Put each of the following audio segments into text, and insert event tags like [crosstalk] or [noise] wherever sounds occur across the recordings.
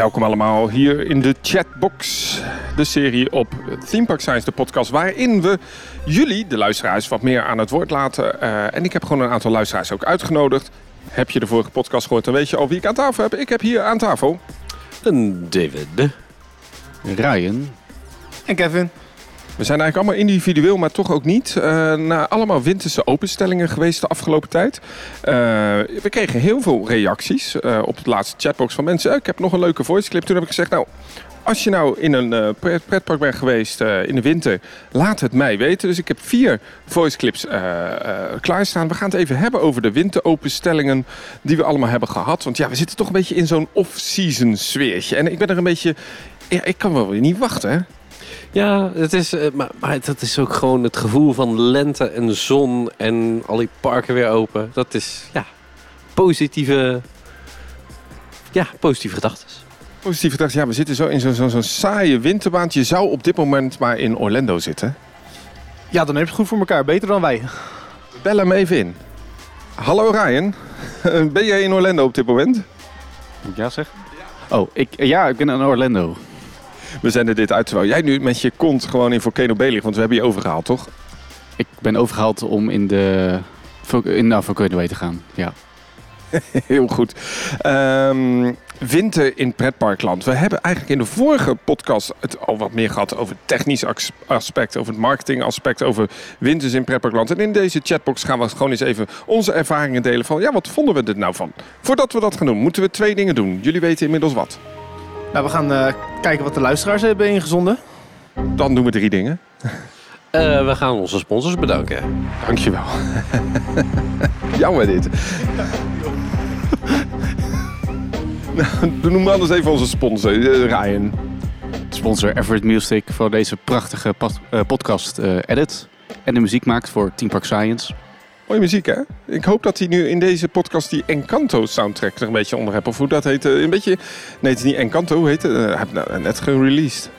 Welkom allemaal hier in de Chatbox, de serie op Theme Park Science, de podcast waarin we jullie, de luisteraars, wat meer aan het woord laten. Uh, en ik heb gewoon een aantal luisteraars ook uitgenodigd. Heb je de vorige podcast gehoord, dan weet je al wie ik aan tafel heb. Ik heb hier aan tafel... Een David. Ryan. En Kevin. We zijn eigenlijk allemaal individueel, maar toch ook niet. Uh, allemaal winterse openstellingen geweest de afgelopen tijd. Uh, we kregen heel veel reacties uh, op de laatste chatbox van mensen. Ik heb nog een leuke voice clip. Toen heb ik gezegd, nou, als je nou in een pret pretpark bent geweest in de winter, laat het mij weten. Dus ik heb vier voice clips klaarstaan. We gaan het even hebben over de winteropenstellingen die we allemaal hebben gehad. Want ja, we zitten toch een beetje in zo'n off-season sfeertje. En ik ben er een beetje... Ja, ik kan wel weer niet wachten, hè? Ja, het is, maar, maar dat is ook gewoon het gevoel van lente en zon en al die parken weer open. Dat is, ja, positieve, ja, positieve gedachten. Positieve gedachten, ja, we zitten zo in zo'n zo, zo saaie winterbaan. Je zou op dit moment maar in Orlando zitten. Ja, dan heb je het goed voor elkaar. Beter dan wij. Bel hem even in. Hallo Ryan, [laughs] ben jij in Orlando op dit moment? Moet ik ja zeggen? Oh, ik, ja, ik ben in Orlando. We zenden dit uit terwijl jij nu met je kont gewoon in Volcano ligt. Want we hebben je overgehaald, toch? Ik ben overgehaald om in de in de Volcano te gaan, ja. [laughs] Heel goed. Um, winter in pretparkland. We hebben eigenlijk in de vorige podcast het al wat meer gehad over het technisch aspect, over het marketingaspect, over winters in pretparkland. En in deze chatbox gaan we gewoon eens even onze ervaringen delen van, ja, wat vonden we er nou van? Voordat we dat gaan doen, moeten we twee dingen doen. Jullie weten inmiddels wat. Nou, we gaan uh, kijken wat de luisteraars hebben ingezonden. Dan doen we drie dingen. Uh, [laughs] we gaan onze sponsors bedanken. Dankjewel. [laughs] Jammer dit. [laughs] nou, noem maar anders even onze sponsor, uh, Ryan. Sponsor Everett Music voor deze prachtige podcast edit. En de muziek maakt voor Team Park Science. Mooie muziek, hè? Ik hoop dat hij nu in deze podcast die Encanto soundtrack er een beetje onder hebt. Of hoe dat heet. Een beetje... Nee, het is niet Encanto. Hoe heet het? Uh, heb nou net gereleased.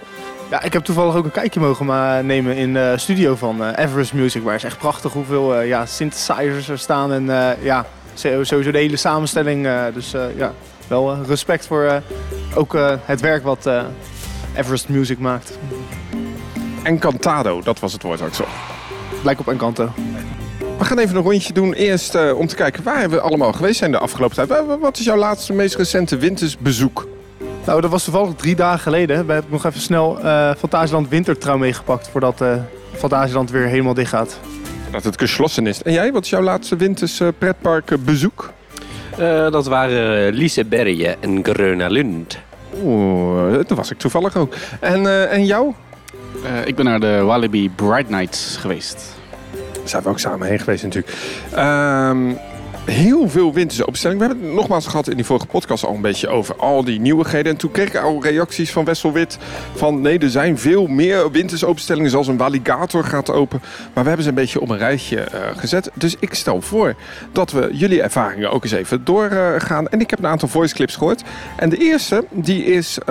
Ja, ik heb toevallig ook een kijkje mogen nemen in de studio van Everest Music. Waar is echt prachtig hoeveel ja, synthesizers er staan. En ja, sowieso de hele samenstelling. dus ja, wel respect voor ook het werk wat Everest Music maakt. Encantado, dat was het woord ook zo. Lijkt op Encanto. We gaan even een rondje doen. Eerst uh, om te kijken waar we allemaal geweest zijn de afgelopen tijd. Wat is jouw laatste, meest recente wintersbezoek? Nou, dat was toevallig drie dagen geleden. We hebben nog even snel uh, Fantasieland Wintertrouw meegepakt... voordat uh, Fantasieland weer helemaal dicht gaat. Dat het gesloten is. En jij, wat is jouw laatste winters pretparkbezoek? Uh, dat waren Lisebergen en Gröna Lund. Oeh, daar was ik toevallig ook. En, en jou? ik ben naar de Walibi Bright Nights geweest. Daar zijn we ook samen heen geweest natuurlijk. Um, heel veel winterse openstellingen. We hebben het nogmaals gehad in die vorige podcast al een beetje over al die nieuwigheden. En toen kreeg ik al reacties van Wesselwit van nee, er zijn veel meer winterse openstellingen zoals een Walligator gaat open. Maar we hebben ze een beetje op een rijtje uh, gezet. Dus ik stel voor dat we jullie ervaringen ook eens even doorgaan. Uh, en ik heb een aantal voice clips gehoord. En de eerste, die is, uh,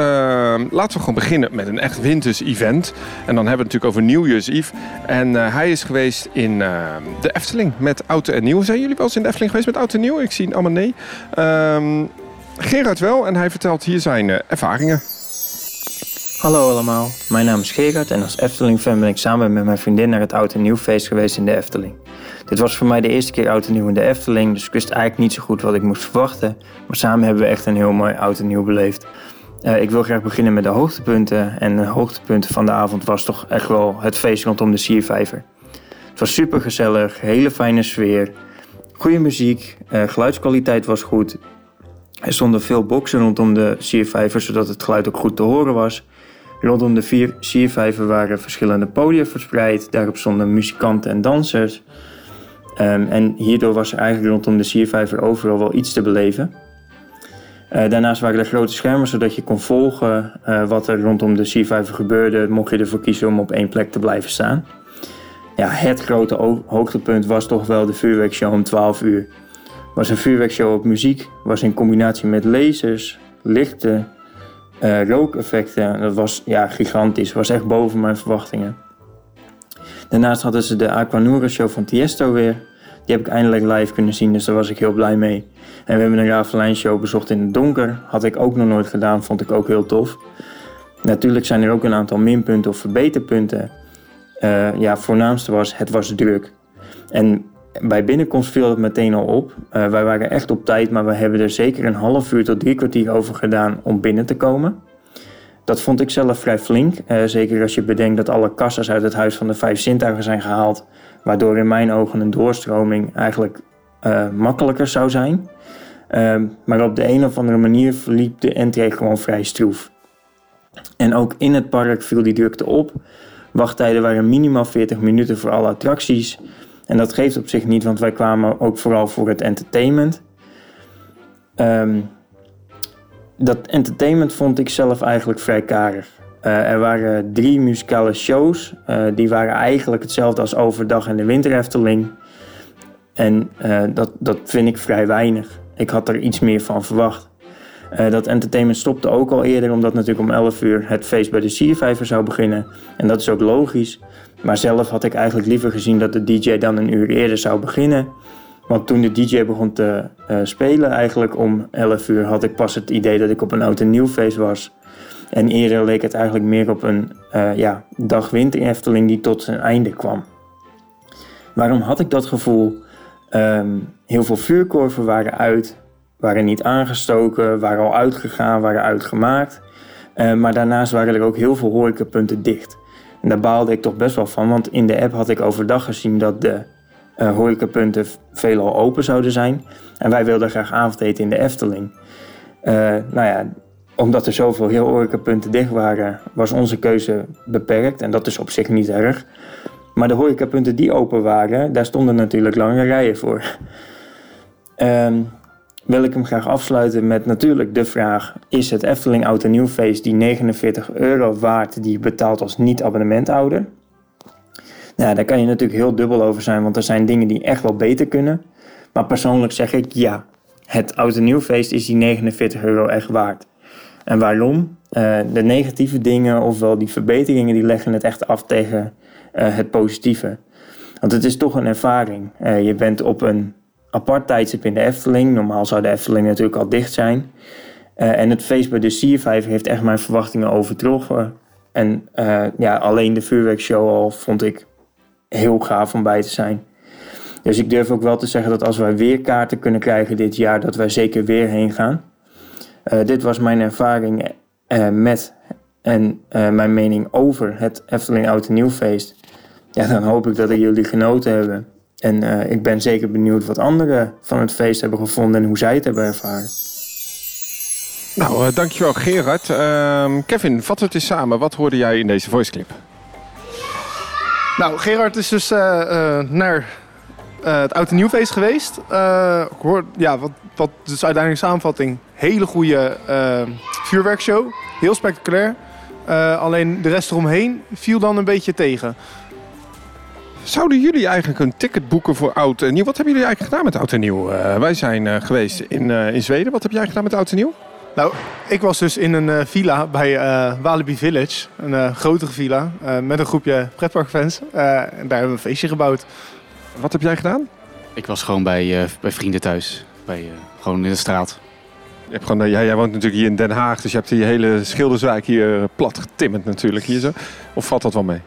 laten we gewoon beginnen met een echt winters event. En dan hebben we het natuurlijk over New Year's Eve. En uh, hij is geweest in de Efteling met oud en nieuw. Zijn jullie wel eens in de Efteling geweest? Met oud en nieuw? Ik zie allemaal nee. Um, Gerard wel en hij vertelt hier zijn uh, ervaringen. Hallo allemaal, mijn naam is Gerard en als Efteling-fan ben ik samen met mijn vriendin naar het Oud en Nieuw feest geweest in de Efteling. Dit was voor mij de eerste keer Oud en Nieuw in de Efteling, dus ik wist eigenlijk niet zo goed wat ik moest verwachten. Maar samen hebben we echt een heel mooi Oud en Nieuw beleefd. Uh, ik wil graag beginnen met de hoogtepunten. En de hoogtepunten van de avond was toch echt wel het feest rondom de Siervijver. Het was super gezellig, hele fijne sfeer. Goede muziek, uh, geluidskwaliteit was goed. Er stonden veel boxen rondom de siervijver, zodat het geluid ook goed te horen was. Rondom de vier siervijver waren verschillende podia verspreid. Daarop stonden muzikanten en dansers. Um, en hierdoor was er eigenlijk rondom de siervijver overal wel iets te beleven. Uh, daarnaast waren er grote schermen, zodat je kon volgen uh, wat er rondom de siervijver gebeurde. Mocht je ervoor kiezen om op één plek te blijven staan ja, het grote hoogtepunt was toch wel de vuurwerkshow om 12 uur. Was een vuurwerkshow op muziek, was in combinatie met lasers, lichten, uh, rookeffecten. Dat was ja, gigantisch, was echt boven mijn verwachtingen. Daarnaast hadden ze de Aquanura show van Tiesto weer. Die heb ik eindelijk live kunnen zien, dus daar was ik heel blij mee. En we hebben een Ravelijn show bezocht in het donker. Had ik ook nog nooit gedaan, vond ik ook heel tof. Natuurlijk zijn er ook een aantal minpunten of verbeterpunten. Uh, ja, voornaamste was, het was druk. En bij binnenkomst viel het meteen al op. Uh, wij waren echt op tijd, maar we hebben er zeker een half uur tot drie kwartier over gedaan om binnen te komen. Dat vond ik zelf vrij flink. Uh, zeker als je bedenkt dat alle kassas uit het Huis van de Vijf Zintuigen zijn gehaald. Waardoor in mijn ogen een doorstroming eigenlijk makkelijker zou zijn. maar op de een of andere manier verliep de entree gewoon vrij stroef. En ook in het park viel die drukte op. Wachttijden waren minimaal 40 minuten voor alle attracties. En dat geeft op zich niet, want wij kwamen ook vooral voor het entertainment. Um, dat entertainment vond ik zelf eigenlijk vrij karig. Uh, er waren drie muzikale shows. Uh, die waren eigenlijk hetzelfde als overdag in de winterhefteling. En uh, dat, dat vind ik vrij weinig. Ik had er iets meer van verwacht. Dat entertainment stopte ook al eerder, omdat natuurlijk om 11 uur het feest bij de Siervijver zou beginnen. En dat is ook logisch. Maar zelf had ik eigenlijk liever gezien dat de DJ dan een uur eerder zou beginnen. Want toen de DJ begon te uh, spelen, eigenlijk om 11 uur, had ik pas het idee dat ik op een oud en nieuw feest was. En eerder leek het eigenlijk meer op een uh, ja, dag winter die tot zijn einde kwam. Waarom had ik dat gevoel? Um, heel veel vuurkorven waren uit, waren niet aangestoken, waren al uitgegaan, waren uitgemaakt. Uh, maar daarnaast waren er ook heel veel horecapunten dicht. En daar baalde ik toch best wel van, want in de app had ik overdag gezien dat de uh, horecapunten veelal open zouden zijn. En wij wilden graag avondeten in de Efteling. Uh, nou ja, omdat er zoveel heel horecapunten dicht waren, was onze keuze beperkt. En dat is op zich niet erg. Maar de horecapunten die open waren, daar stonden natuurlijk lange rijen voor. Um, wil ik hem graag afsluiten met natuurlijk de vraag: is het Efteling Oud en die 49 euro waard die je betaalt als niet-abonnementhouder? Nou, daar kan je natuurlijk heel dubbel over zijn, want er zijn dingen die echt wel beter kunnen. Maar persoonlijk zeg ik ja, het Oud en is die 49 euro echt waard. En waarom? Uh, de negatieve dingen, ofwel die verbeteringen, die leggen het echt af tegen uh, het positieve. Want het is toch een ervaring. Uh, je bent op een apart tijdstip in de Efteling. Normaal zou de Efteling natuurlijk al dicht zijn. en het feest bij de Siervijver heeft echt mijn verwachtingen overtroffen. En ja, alleen de vuurwerkshow al vond ik heel gaaf om bij te zijn. Dus ik durf ook wel te zeggen dat als wij weer kaarten kunnen krijgen dit jaar, dat wij zeker weer heen gaan. Uh, dit was mijn ervaring met en mijn mening over het Efteling Oud en Nieuwfeest. Ja, dan hoop ik dat jullie genoten hebben. En ik ben zeker benieuwd wat anderen van het feest hebben gevonden en hoe zij het hebben ervaren. Nou, dankjewel Gerard. Ehm, Kevin, vat het eens samen. Wat hoorde jij in deze voiceclip? Nou, Gerard is dus uh, uh, naar uh, het Oud en Nieuwfeest geweest. ik hoor, ja, wat, wat dus uiteindelijk samenvatting. Hele goede vuurwerkshow. Heel spectaculair. alleen de rest eromheen viel dan een beetje tegen. Zouden jullie eigenlijk een ticket boeken voor Oud en Nieuw? Wat hebben jullie eigenlijk gedaan met Oud en Nieuw? wij zijn geweest in, in Zweden. Wat heb jij gedaan met Oud en Nieuw? Nou, ik was dus in een uh, villa bij uh, Walibi Village. Een uh, grotere villa met een groepje pretparkfans. en daar hebben we een feestje gebouwd. Wat heb jij gedaan? Ik was gewoon bij, bij vrienden thuis. Bij, gewoon in de straat. Je hebt gewoon, ja, jij woont natuurlijk hier in Den Haag, dus je hebt die hele Schilderswijk hier plat getimmerd natuurlijk. Hier zo. Of valt dat wel mee?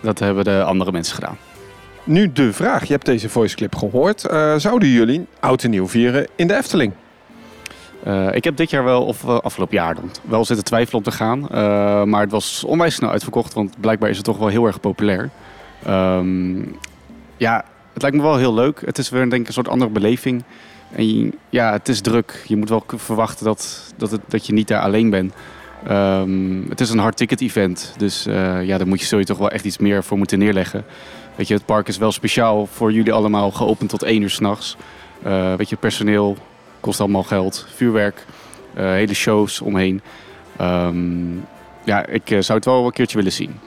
Dat hebben de andere mensen gedaan. Nu de vraag, je hebt deze voiceclip gehoord. zouden jullie oud en nieuw vieren in de Efteling? Uh, ik heb dit jaar wel, of uh, afgelopen jaar dan, wel zitten twijfelen om te gaan. Maar het was onwijs snel uitverkocht, want blijkbaar is het toch wel heel erg populair. Um, ja, het lijkt me wel heel leuk. Het is weer denk een soort andere beleving. En ja, het is druk. Je moet wel verwachten dat, dat, het, dat je niet daar alleen bent. Um, het is een hard ticket event, dus ja, daar moet je, zul je toch wel echt iets meer voor moeten neerleggen. Weet je, het park is wel speciaal voor jullie allemaal geopend tot één uur s'nachts. weet je, personeel, kost allemaal geld. Vuurwerk, uh, hele shows omheen. Um, ja, ik uh, zou het wel een keertje willen zien.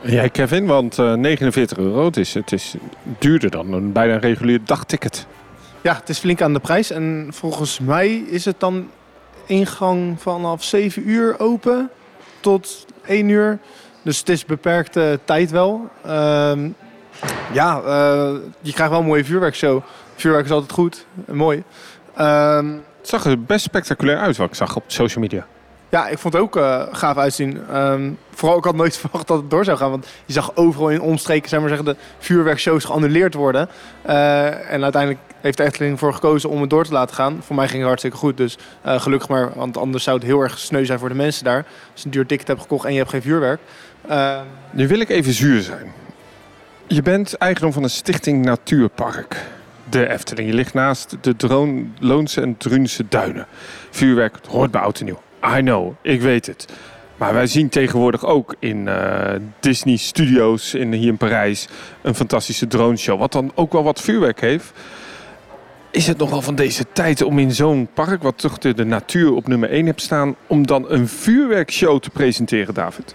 Jij Kevin, want uh, 49 euro, het is, het is duurder dan een bijna een regulier dagticket. Ja, het is flink aan de prijs. En volgens mij is het dan ingang vanaf 7 uur open tot 1 uur. Dus het is beperkte tijd wel. Uh, Ja, eh, je krijgt wel een mooie vuurwerkshow. Vuurwerk is altijd goed en mooi. Ehm, Het zag er best spectaculair uit wat ik zag op social media. ja, ik vond het ook eh, gaaf uitzien. Ehm, vooral, ik had nooit [laughs] verwacht dat het door zou gaan. Want je zag overal in omstreken, zeg maar zeggen, de vuurwerkshows geannuleerd worden. Eh, en uiteindelijk heeft de Efteling ervoor gekozen om het door te laten gaan. Voor mij ging het hartstikke goed, dus gelukkig maar. Want anders zou het heel erg sneu zijn voor de mensen daar. Als je een duur ticket hebt gekocht en je hebt geen vuurwerk. Nu wil ik even zuur zijn. Je bent eigendom van een stichting Natuurpark. De Efteling. Je ligt naast de Droon, Loonse en Drunse duinen. Vuurwerk hoort bij oud en nieuw. I know, ik weet het. Maar wij zien tegenwoordig ook in eh, Disney Studios in, hier in Parijs een fantastische droneshow. Wat dan ook wel wat vuurwerk heeft. Is het nog wel van deze tijd om in zo'n park, wat toch de, de natuur op nummer 1 hebt staan, om dan een vuurwerkshow te presenteren, David?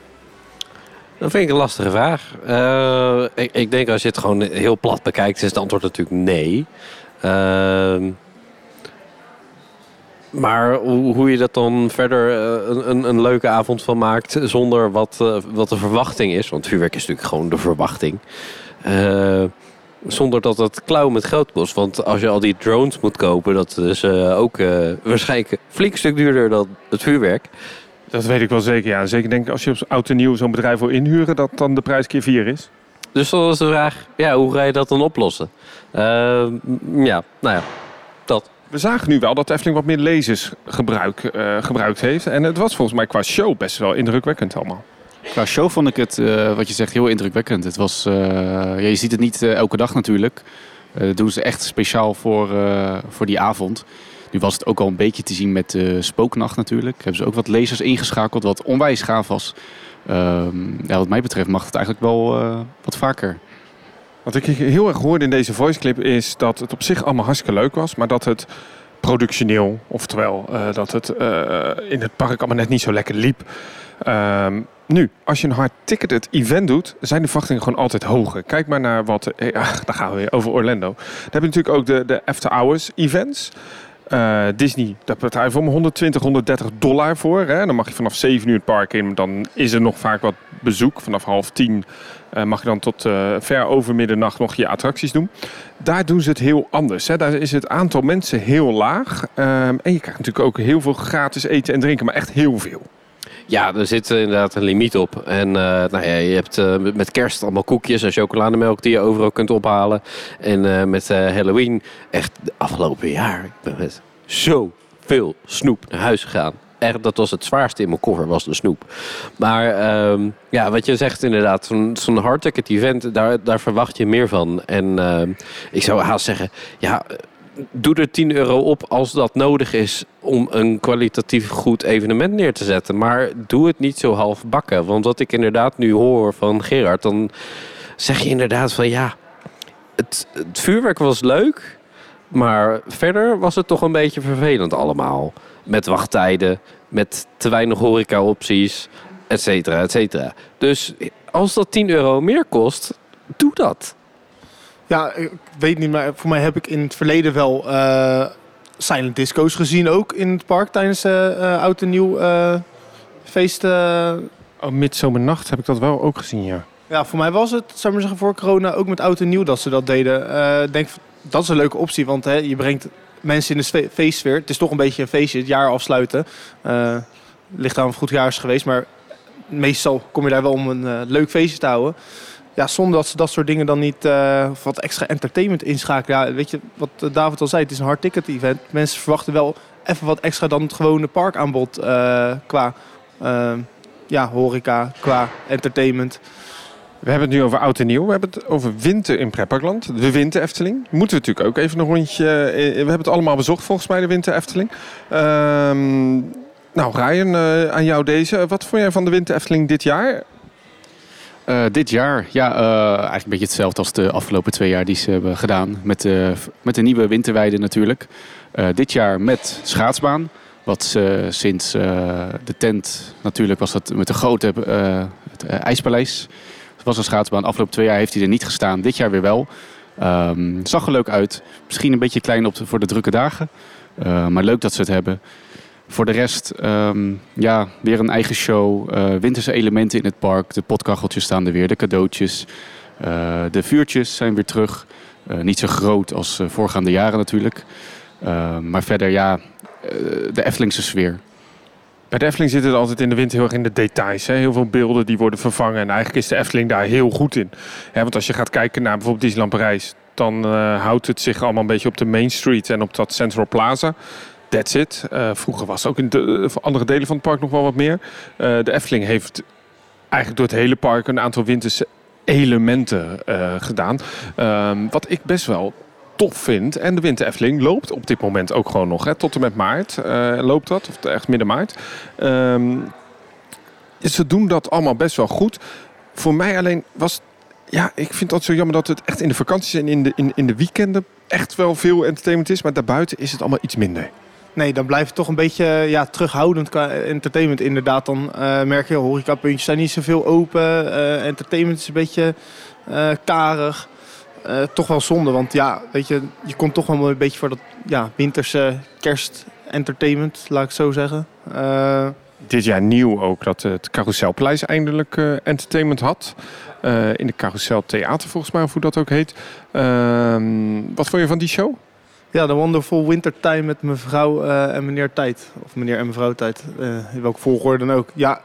Dat vind ik een lastige vraag. Eh, ik, ik denk als je het gewoon heel plat bekijkt, is het antwoord natuurlijk nee. Ehm, maar hoe, je dat dan verder eh, een, een, leuke avond van maakt zonder wat, eh, wat de verwachting is. Want vuurwerk is natuurlijk gewoon de verwachting. Zonder dat het klauw met geld kost. Want als je al die drones moet kopen, dat is ook waarschijnlijk flink stuk duurder dan het vuurwerk. Dat weet ik wel zeker, ja. Zeker denk ik als je op oud en nieuw zo'n bedrijf wil inhuren, dat dan de prijs keer vier is. Dus dan is de vraag, ja, hoe ga je dat dan oplossen? Ehm, ja, nou ja, dat. We zagen nu wel dat de Efteling wat meer lasers gebruik, eh, gebruikt heeft. En het was volgens mij qua show best wel indrukwekkend allemaal. Qua show vond ik het, eh, wat je zegt, heel indrukwekkend. Het was, eh, ja, je ziet het niet elke dag natuurlijk. Eh, dat doen ze echt speciaal voor, eh, voor die avond. Nu was het ook al een beetje te zien met de spooknacht natuurlijk. Hebben ze ook wat lasers ingeschakeld, wat onwijs gaaf was. Ehm, ja, wat mij betreft mag het eigenlijk wel eh, wat vaker. Wat ik heel erg hoorde in deze voiceclip is dat het op zich allemaal hartstikke leuk was. Maar dat het productioneel, oftewel eh, dat het eh, in het park allemaal net niet zo lekker liep. Ehm, nu, als je een hard ticketed event doet, zijn de verwachtingen gewoon altijd hoger. Kijk maar naar wat... ja, daar gaan we weer over Orlando. Dan heb je natuurlijk ook de, de after hours events. Eh, Disney, daar betaal je voor me 120, 130 dollar voor. Hè? Dan mag je vanaf 7 uur het park in. Dan is er nog vaak wat bezoek. Vanaf half tien eh, mag je dan tot eh, ver over middernacht nog je attracties doen. Daar doen ze het heel anders. Hè? Daar is het aantal mensen heel laag. Ehm, en je krijgt natuurlijk ook heel veel gratis eten en drinken. Maar echt heel veel. Ja, er zit inderdaad een limiet op. En eh, nou ja, je hebt eh, met- kerst allemaal koekjes en chocolademelk die je overal kunt ophalen. En eh, met Halloween, echt de afgelopen jaar, ik ben met zoveel snoep naar huis gegaan. Echt, dat was het zwaarste in mijn koffer, was de snoep. Maar ehm, ja, wat je zegt inderdaad, zo'n zo'n hard ticket event, daar, daar verwacht je meer van. En ehm, ik zou haast zeggen, ja, doe er 10 euro op als dat nodig is om een kwalitatief goed evenement neer te zetten. Maar doe het niet zo half bakken. Want wat ik inderdaad nu hoor van Gerard, dan zeg je inderdaad van ja, het, het vuurwerk was leuk. Maar verder was het toch een beetje vervelend allemaal. Met wachttijden, met te weinig horeca-opties, et cetera, et cetera. Dus als dat 10 euro meer kost, doe dat. Ja, ik weet niet, maar voor mij heb ik in het verleden wel eh, silent disco's gezien ook in het park tijdens eh, oud en nieuw eh, feest. eh. Oh, midzomernacht heb ik dat wel ook gezien, ja. ja, voor mij was het, zou ik maar zeggen, voor corona ook met oud en nieuw dat ze dat deden. Ik denk, dat is een leuke optie, want hè, je brengt mensen in de sfe- feestsfeer. Het is toch een beetje een feestje, het jaar afsluiten. Ligt aan of het goed jaar is geweest, maar meestal kom je daar wel om een leuk feestje te houden. Ja, zonder dat ze dat soort dingen dan niet eh, wat extra entertainment inschakelen. Ja, weet je, wat eh, David al zei, het is een hard ticket event. Mensen verwachten wel even wat extra dan het gewone parkaanbod eh, qua ja, horeca, qua entertainment. We hebben het nu over oud en nieuw. We hebben het over winter in Pretparkland. De winter Efteling. Moeten we natuurlijk ook even een rondje... We hebben het allemaal bezocht volgens mij, de winter Efteling. Ehm, nou, Ryan, aan jou deze. Wat vond jij van de winter Efteling dit jaar? Eh, dit jaar, ja, eh, eigenlijk een beetje hetzelfde als de afgelopen twee jaar die ze hebben gedaan. Met de, met de nieuwe winterweide natuurlijk. Eh, dit jaar met schaatsbaan. Wat sinds eh, de tent natuurlijk was dat met de grote eh, het, eh, ijspaleis. Het was een schaatsbaan. Afgelopen twee jaar heeft hij er niet gestaan. Dit jaar weer wel. Ehm, zag er leuk uit. Misschien een beetje klein op voor de drukke dagen. Eh, maar leuk dat ze het hebben. Voor de rest, ehm, ja, weer een eigen show. eh, winterse elementen in het park. De potkacheltjes staan er weer, de cadeautjes. Eh, de vuurtjes zijn weer terug. Eh, niet zo groot als voorgaande jaren natuurlijk. Maar verder ja, de Eftelingse sfeer. Bij de Efteling zit het altijd in de wind heel erg in de details. Hè? Heel veel beelden die worden vervangen. En eigenlijk is de Efteling daar heel goed in. Hè, want als je gaat kijken naar bijvoorbeeld Disneyland Parijs... dan houdt het zich allemaal een beetje op de Main Street en op dat Central Plaza. That's it. Eh, vroeger was ook in de voor andere delen van het park nog wel wat meer. Eh, de Efteling heeft eigenlijk door het hele park een aantal winterse elementen eh, gedaan. Ehm, wat ik best wel tof vind. En de Winter Efteling loopt op dit moment ook gewoon nog. Hè, tot en met maart eh, loopt dat. Of echt midden maart. Ehm, ze doen dat allemaal best wel goed. Voor mij alleen was... Ja, ik vind dat zo jammer dat het echt in de vakanties en in de, in, in de weekenden echt wel veel entertainment is. Maar daarbuiten is het allemaal iets minder. Nee, dan blijft het toch een beetje ja, terughoudend qua entertainment. Inderdaad, dan eh, merk je, horecapuntjes zijn niet zoveel open. eh, entertainment is een beetje eh, karig. Toch wel zonde, want ja, weet je, je komt toch wel een beetje voor dat ja, winterse kerst-entertainment, laat ik het zo zeggen. Dit jaar nieuw ook dat het Carouselpaleis eindelijk entertainment had. In de Carousel Theater volgens mij, of hoe dat ook heet. Ehm, wat vond je van die show? Ja, de Wonderful Wintertime met mevrouw eh, en meneer Tijd. Of meneer en mevrouw Tijd, eh, in welke volgorde dan ook. Ja,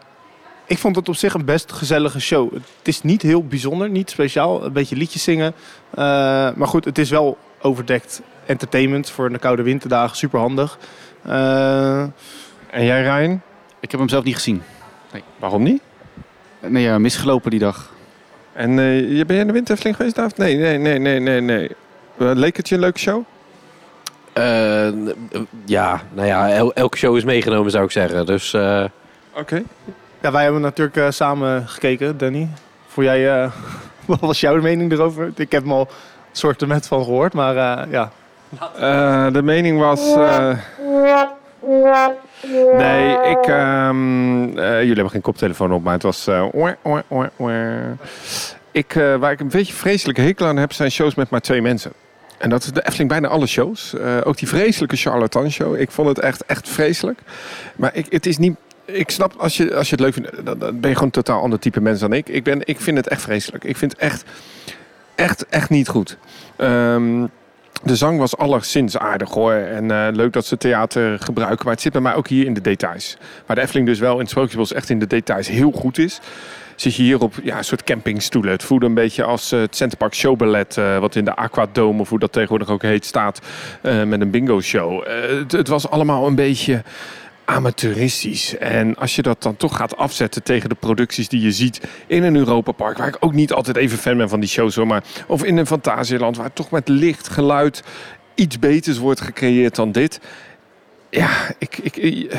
ik vond het op zich een best gezellige show. Het is niet heel bijzonder, niet speciaal. Een beetje liedjes zingen. Eh, maar goed, het is wel overdekt entertainment voor de koude winterdagen. Super handig. Eh, En jij Ryan? Ik heb hem zelf niet gezien. Waarom niet? Nee, ja, misgelopen die dag. En eh, je- ben jij in de Winter Efteling geweest, David? Nee, nee, nee, nee, nee. nee. Leek het je een leuke show? Eh, eh, ja, nou ja, el- elke show is meegenomen zou ik zeggen. Dus eh, Oké. ja, wij hebben natuurlijk samen gekeken, Danny. Voor jij, eh, [laughs] wat was jouw mening erover? Ik heb hem al soorten met van gehoord, maar eh, ja. Eh, de mening was. eh, Nee, ik. ehm, eh, jullie hebben geen koptelefoon op, maar het was. eh, oe. Ik, eh, waar ik een beetje vreselijke hekel aan heb, zijn shows met maar twee mensen. En dat is de Efteling bijna alle shows. Eh, ook die vreselijke charlatan show. Ik vond het echt, echt vreselijk. Maar ik, het is niet. Ik snap, als je, als je het leuk vindt, dan, ben je gewoon een totaal ander type mens dan ik. Ik, ben, ik vind het echt vreselijk. Ik vind het echt, echt, echt niet goed. Ehm, de zang was alleszins aardig hoor. En eh, leuk dat ze theater gebruiken. Maar het zit bij mij ook hier in de details. Waar de Efteling dus wel in het Sprookjesbos echt in de details heel goed is. Zit je hier op ja, een soort campingstoelen. Het voelde een beetje als eh, het Centerpark Showballet. eh, wat in de Aquadome, of hoe dat tegenwoordig ook heet, staat. eh, met een bingo show. Het, het was allemaal een beetje amateuristisch. En als je dat dan toch gaat afzetten tegen de producties die je ziet in een Europapark, waar ik ook niet altijd even fan ben van die shows hoor, maar of in een Fantasieland, waar toch met licht, geluid iets beters wordt gecreëerd dan dit. Ja, ik, ik, ik,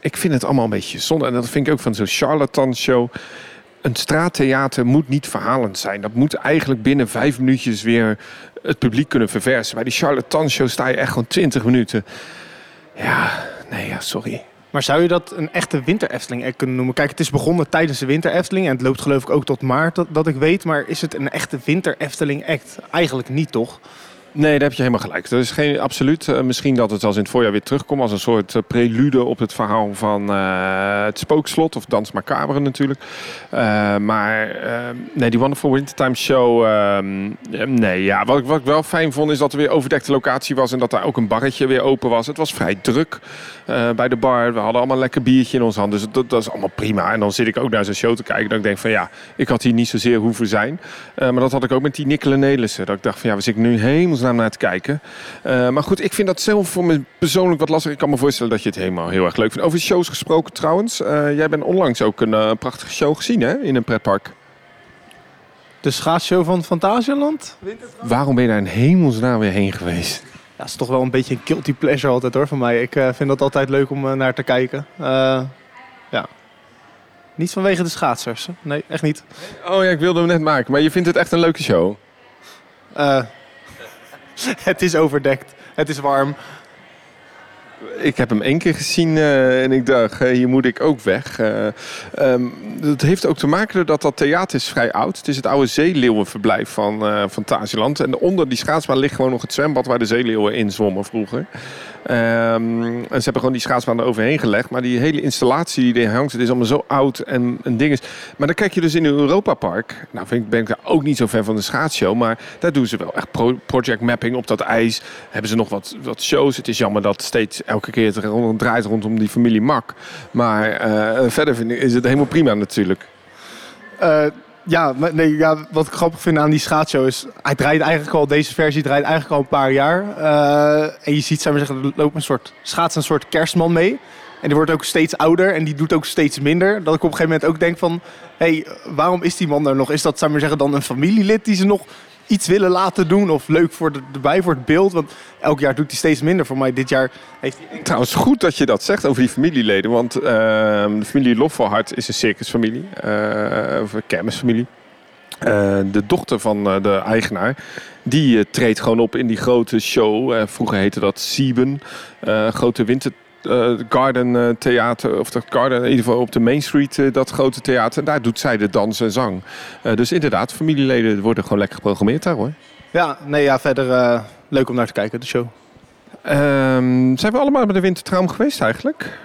ik vind het allemaal een beetje zonde. En dat vind ik ook van zo'n charlatan show. Een straattheater moet niet verhalend zijn. Dat moet eigenlijk binnen vijf minuutjes weer het publiek kunnen verversen. Bij die charlatan show sta je echt gewoon twintig minuten. Ja, nee, ja, sorry. Maar zou je dat een echte winter Efteling kunnen noemen? Kijk, het is begonnen tijdens de winter Efteling en het loopt geloof ik ook tot maart, dat, dat ik weet. Maar is het een echte winter Efteling act? Eigenlijk niet, toch? Nee, daar heb je helemaal gelijk. Dat is geen absoluut. eh, misschien dat het als in het voorjaar weer terugkomt als een soort eh, prelude op het verhaal van eh, het spookslot of Dans Macabre natuurlijk. Maar eh, nee, die Wonderful Wintertime Show. ehm, eh, nee, ja, wat wat ik wel fijn vond is dat er weer overdekte locatie was en dat daar ook een barretje weer open was. Het was vrij druk bij de bar. We hadden allemaal lekker biertje in ons hand. Dus dat, dat is allemaal prima. En dan zit ik ook naar zo'n show te kijken. Dat ik denk van ja, ik had hier niet zozeer hoeven zijn. Maar dat had ik ook met die Nikkelen Nelissen. Dat ik dacht van ja, we zitten nu naar te kijken. Eh, maar goed, ik vind dat zelf voor me persoonlijk wat lastig. Ik kan me voorstellen dat je het helemaal heel erg leuk vindt. Over shows gesproken trouwens. eh, jij bent onlangs ook een eh, prachtige show gezien hè, in een pretpark. De schaatsshow van Fantasialand? Waarom ben je daar in hemelsnaam weer heen geweest? Ja, is toch wel een beetje een guilty pleasure altijd hoor, van mij. Ik vind dat altijd leuk om naar te kijken. Ja. Niet vanwege de schaatsers. Nee, echt niet. Oh ja, ik wilde hem net maken. Maar je vindt het echt een leuke show? [laughs] Het is overdekt. Het is warm. Ik heb hem één keer gezien eh, en ik dacht, hier moet ik ook weg. Eh, ehm, dat heeft ook te maken dat dat theater is vrij oud. Het is het oude zeeleeuwenverblijf van eh Fantasieland. En onder die schaatsbaan ligt gewoon nog het zwembad waar de zeeleeuwen in zwommen vroeger. Ehm, en ze hebben gewoon die schaatsbaan er overheen gelegd. Maar die hele installatie die er hangt, het is allemaal zo oud en, en ding is. Maar dan kijk je dus in een Europa Park. Nou vind ik, ben ik daar ook niet zo fan van de schaatsshow. Maar daar doen ze wel echt pro- project mapping op dat ijs. Hebben ze nog wat, wat shows. Het is jammer dat steeds elke keer het rond- draait rondom die familie Mak. Maar eh, verder vind ik, is het helemaal prima natuurlijk. Eh, ja, nee, ja, wat ik grappig vind aan die schaatsshow is... Hij draait eigenlijk al, deze versie draait eigenlijk al een paar jaar. Eh, en je ziet, zou maar zeggen, er loopt een soort, schaats een soort kerstman mee. En die wordt ook steeds ouder en die doet ook steeds minder. Dat ik op een gegeven moment ook denk van... Hé, hey, waarom is die man er nog? Is dat, zou maar zeggen, dan een familielid die ze nog iets willen laten doen? Of leuk voor de, erbij voor het beeld? Want elk jaar doet hij steeds minder. Voor mij dit jaar heeft hij... Trouwens, goed dat je dat zegt over die familieleden. Want ehm, de familie Loffelhart is een circusfamilie. eh, of een kermisfamilie. Eh, de dochter van eh, de eigenaar, die eh, treedt gewoon op in die grote show. Vroeger heette dat Sieben. grote winter Garden eh, Theater, of dat Garden, in ieder geval op de Main Street, eh, dat grote theater. En daar doet zij de dans en zang. Eh, dus inderdaad, familieleden worden gewoon lekker geprogrammeerd daar hoor. Ja, nee, ja, verder eh, leuk om naar te kijken, de show. Ehm, zijn we allemaal bij de Wintertraum geweest eigenlijk?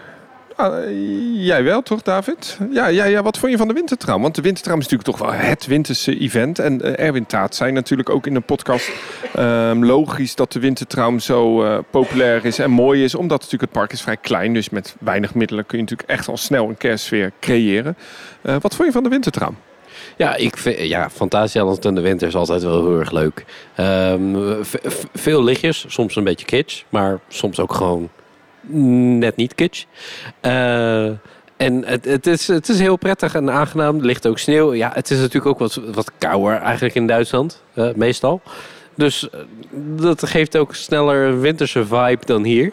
Jij wel, toch, David? Ja, ja, ja, wat vond je van de Wintertraum? Want de Wintertraum is natuurlijk toch wel het winterse event. En eh, Erwin Taat zei natuurlijk ook in de podcast... ehm, logisch dat de Wintertraum zo eh, populair is en mooi is. Omdat natuurlijk het park is vrij klein. Dus met weinig middelen kun je natuurlijk echt al snel een kerstsfeer creëren. Eh, wat vond je van de Wintertraum? Ja, ik vind, ja, in de winter is altijd wel heel erg leuk. Ehm, veel lichtjes, soms een beetje kitsch, maar soms ook gewoon net niet kitsch. Eh, en het, het, is, het is heel prettig en aangenaam. Er ligt ook sneeuw. Ja, het is natuurlijk ook wat, wat kouder eigenlijk in Duitsland, eh, meestal. Dus eh, dat geeft ook sneller een winterse vibe dan hier.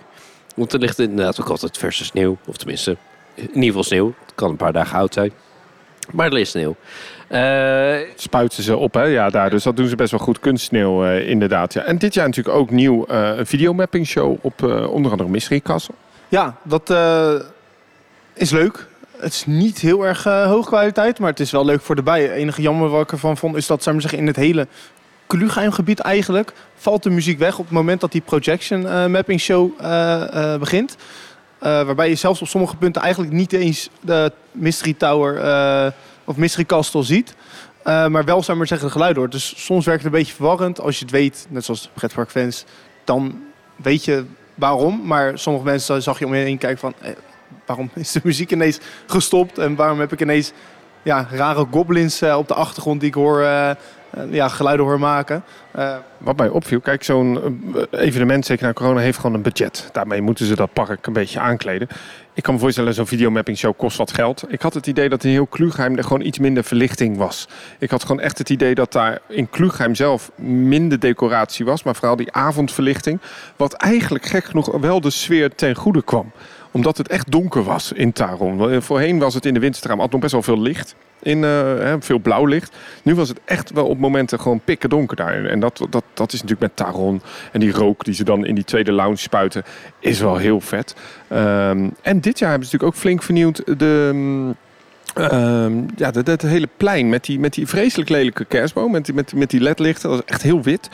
Want er ligt inderdaad ook altijd verse sneeuw. Of tenminste, in ieder geval sneeuw. Het kan een paar dagen oud zijn. Maar er ligt sneeuw. Eh, Spuiten ze op, hè? Ja, daar. Dus dat doen ze best wel goed. Kunstsneeuw, eh, inderdaad. Ja. En dit jaar natuurlijk ook nieuw eh, een videomapping show op eh, onder andere Mystery Castle. Ja, dat eh, is leuk. Het is niet heel erg eh hoog kwaliteit, maar het is wel leuk voor de bij. Het enige jammer wat ik ervan vond, is dat zou ik maar zeggen, in het hele Klugheimgebied eigenlijk valt de muziek weg op het moment dat die projection mapping show eh, eh, begint. Eh, waarbij je zelfs op sommige punten eigenlijk niet eens de Mystery Tower eh, of Mystery ziet. Eh, maar wel, zou maar zeggen, de geluid hoort. Dus soms werkt het een beetje verwarrend. Als je het weet, net zoals pretparkfans, dan weet je waarom. Maar sommige mensen zag je om je heen kijken van... eh, waarom is de muziek ineens gestopt? En waarom heb ik ineens ja, rare goblins eh, op de achtergrond die ik hoor... ja, geluiden hoor maken. Eh, Wat mij opviel, kijk, zo'n eh, evenement, zeker na corona, heeft gewoon een budget. Daarmee moeten ze dat park een beetje aankleden. Ik kan me voorstellen, zo'n videomapping show kost wat geld. Ik had het idee dat in heel Klugheim er gewoon iets minder verlichting was. Ik had gewoon echt het idee dat daar in Klugheim zelf minder decoratie was. Maar vooral die avondverlichting. Wat eigenlijk gek genoeg wel de sfeer ten goede kwam. Omdat het echt donker was in Taron. Voorheen was het in de winterstraam altijd nog best wel veel licht. In, eh, veel blauw licht. Nu was het echt wel op momenten gewoon pikken donker daar. En dat, dat, dat is natuurlijk met Taron. En die rook die ze dan in die tweede lounge spuiten, is wel heel vet. Ehm, en dit jaar hebben ze natuurlijk ook flink vernieuwd de... ehm, ja, dat, dat hele plein met die, met die vreselijk lelijke kerstboom, met die, met, met die ledlichten, dat is echt heel wit.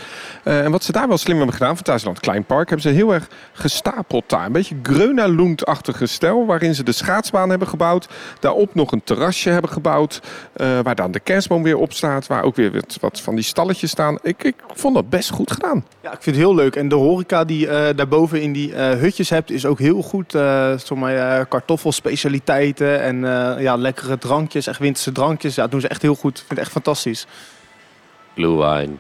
Eh, en wat ze daar wel slim hebben gedaan, Fantasieland Klein Park, hebben ze heel erg gestapeld daar. Een beetje Gröna Lund-achtige stijl, waarin ze de schaatsbaan hebben gebouwd. Daarop nog een terrasje hebben gebouwd, eh, waar dan de kerstboom weer op staat, waar ook weer wat, van die stalletjes staan. Ik, ik vond dat best goed gedaan. ja, ik vind het heel leuk. En de horeca die eh daarboven in die hutjes hebt, is ook heel goed. Eh, kartoffelspecialiteiten en ja, lekkere drankjes, echt winterse drankjes. Ja, dat doen ze echt heel goed. Ik vind het echt fantastisch. Blue wine.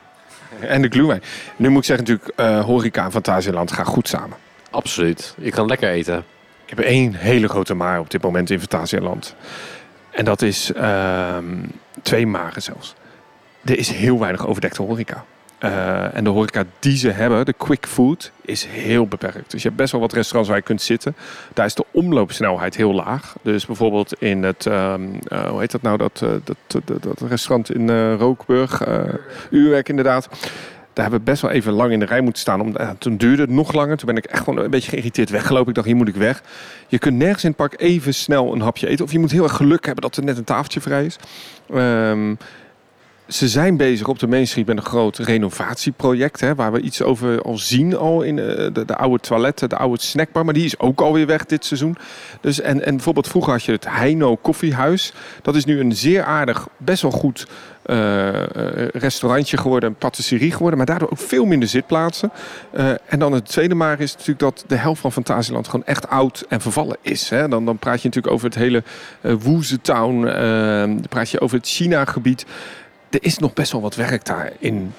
En de glühwein. Nu moet ik zeggen natuurlijk, eh, horeca en Fantasieland gaan goed samen. Absoluut. Je kan lekker eten. Ik heb één hele grote maar op dit moment in Fantasieland. En dat is ehm, twee maren zelfs. Er is heel weinig overdekte horeca. Eh, en de horeca die ze hebben, de quick food, is heel beperkt. Dus je hebt best wel wat restaurants waar je kunt zitten. Daar is de omloopsnelheid heel laag. Dus bijvoorbeeld in het, ehm, eh, hoe heet dat nou, dat, eh, dat, dat, restaurant in Rookburg, Uurwerk inderdaad. Daar hebben we best wel even lang in de rij moeten staan. Om, toen duurde het nog langer. Toen ben ik echt gewoon een beetje geïrriteerd weggelopen. Ik dacht, hier moet ik weg. Je kunt nergens in het park even snel een hapje eten. Of je moet heel erg geluk hebben dat er net een tafeltje vrij is. Ehm, ze zijn bezig op de Main Street met een groot renovatieproject. Hè, waar we iets over al zien al in eh, de, de oude toiletten, de oude snackbar. Maar die is ook alweer weg dit seizoen. Dus, en, en bijvoorbeeld vroeger had je het Heino Koffiehuis. Dat is nu een zeer aardig, best wel goed eh, eh, restaurantje geworden, een patisserie geworden, maar daardoor ook veel minder zitplaatsen. En dan het tweede maar is natuurlijk dat de helft van Fantasieland gewoon echt oud en vervallen is. Hè. Dan, dan praat je natuurlijk over het hele uh, Woeze Town, dan praat je over het China-gebied. Er is nog best wel wat werk daar in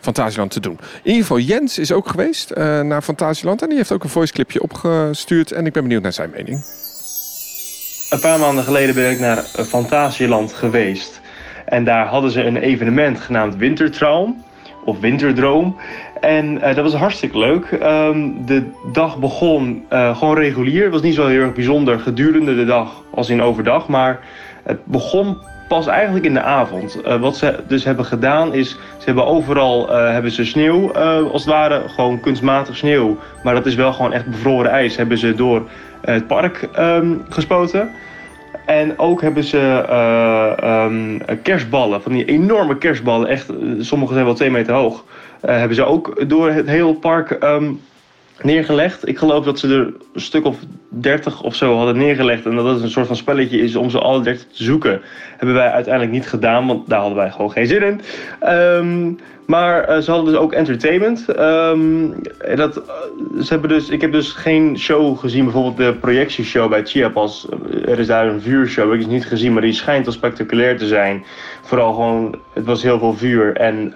Fantasieland te doen. In ieder geval, Jens is ook geweest naar Fantasieland en die heeft ook een voice clipje opgestuurd en ik ben benieuwd naar zijn mening. Een paar maanden geleden ben ik naar Fantasieland geweest. En daar hadden ze een evenement genaamd Wintertraum of Winterdroom. En uh, dat was hartstikke leuk. Um, de dag begon uh, gewoon regulier. Het was niet zo heel erg bijzonder gedurende de dag als in overdag. Maar het begon pas eigenlijk in de avond. Uh, wat ze dus hebben gedaan is, ze hebben overal hebben ze sneeuw als het ware. Gewoon kunstmatig sneeuw. Maar dat is wel gewoon echt bevroren ijs. Hebben ze door het park um, gespoten. En ook hebben ze um, kerstballen, van die enorme kerstballen, echt, eh, sommige zijn wel twee meter hoog. Hebben ze ook door het hele park um, neergelegd. Ik geloof dat ze er een stuk of 30 of zo hadden neergelegd. En dat het een soort van spelletje is om ze alle 30 te zoeken. Hebben wij uiteindelijk niet gedaan, want daar hadden wij gewoon geen zin in. Um, maar uh, ze hadden dus ook entertainment. Um, dat, uh, ze hebben dus, ik heb dus geen show gezien, bijvoorbeeld de projectieshow bij Chiapas. Er is daar een vuurshow, ik heb niet gezien, maar die schijnt wel spectaculair te zijn. Vooral gewoon, het was heel veel vuur en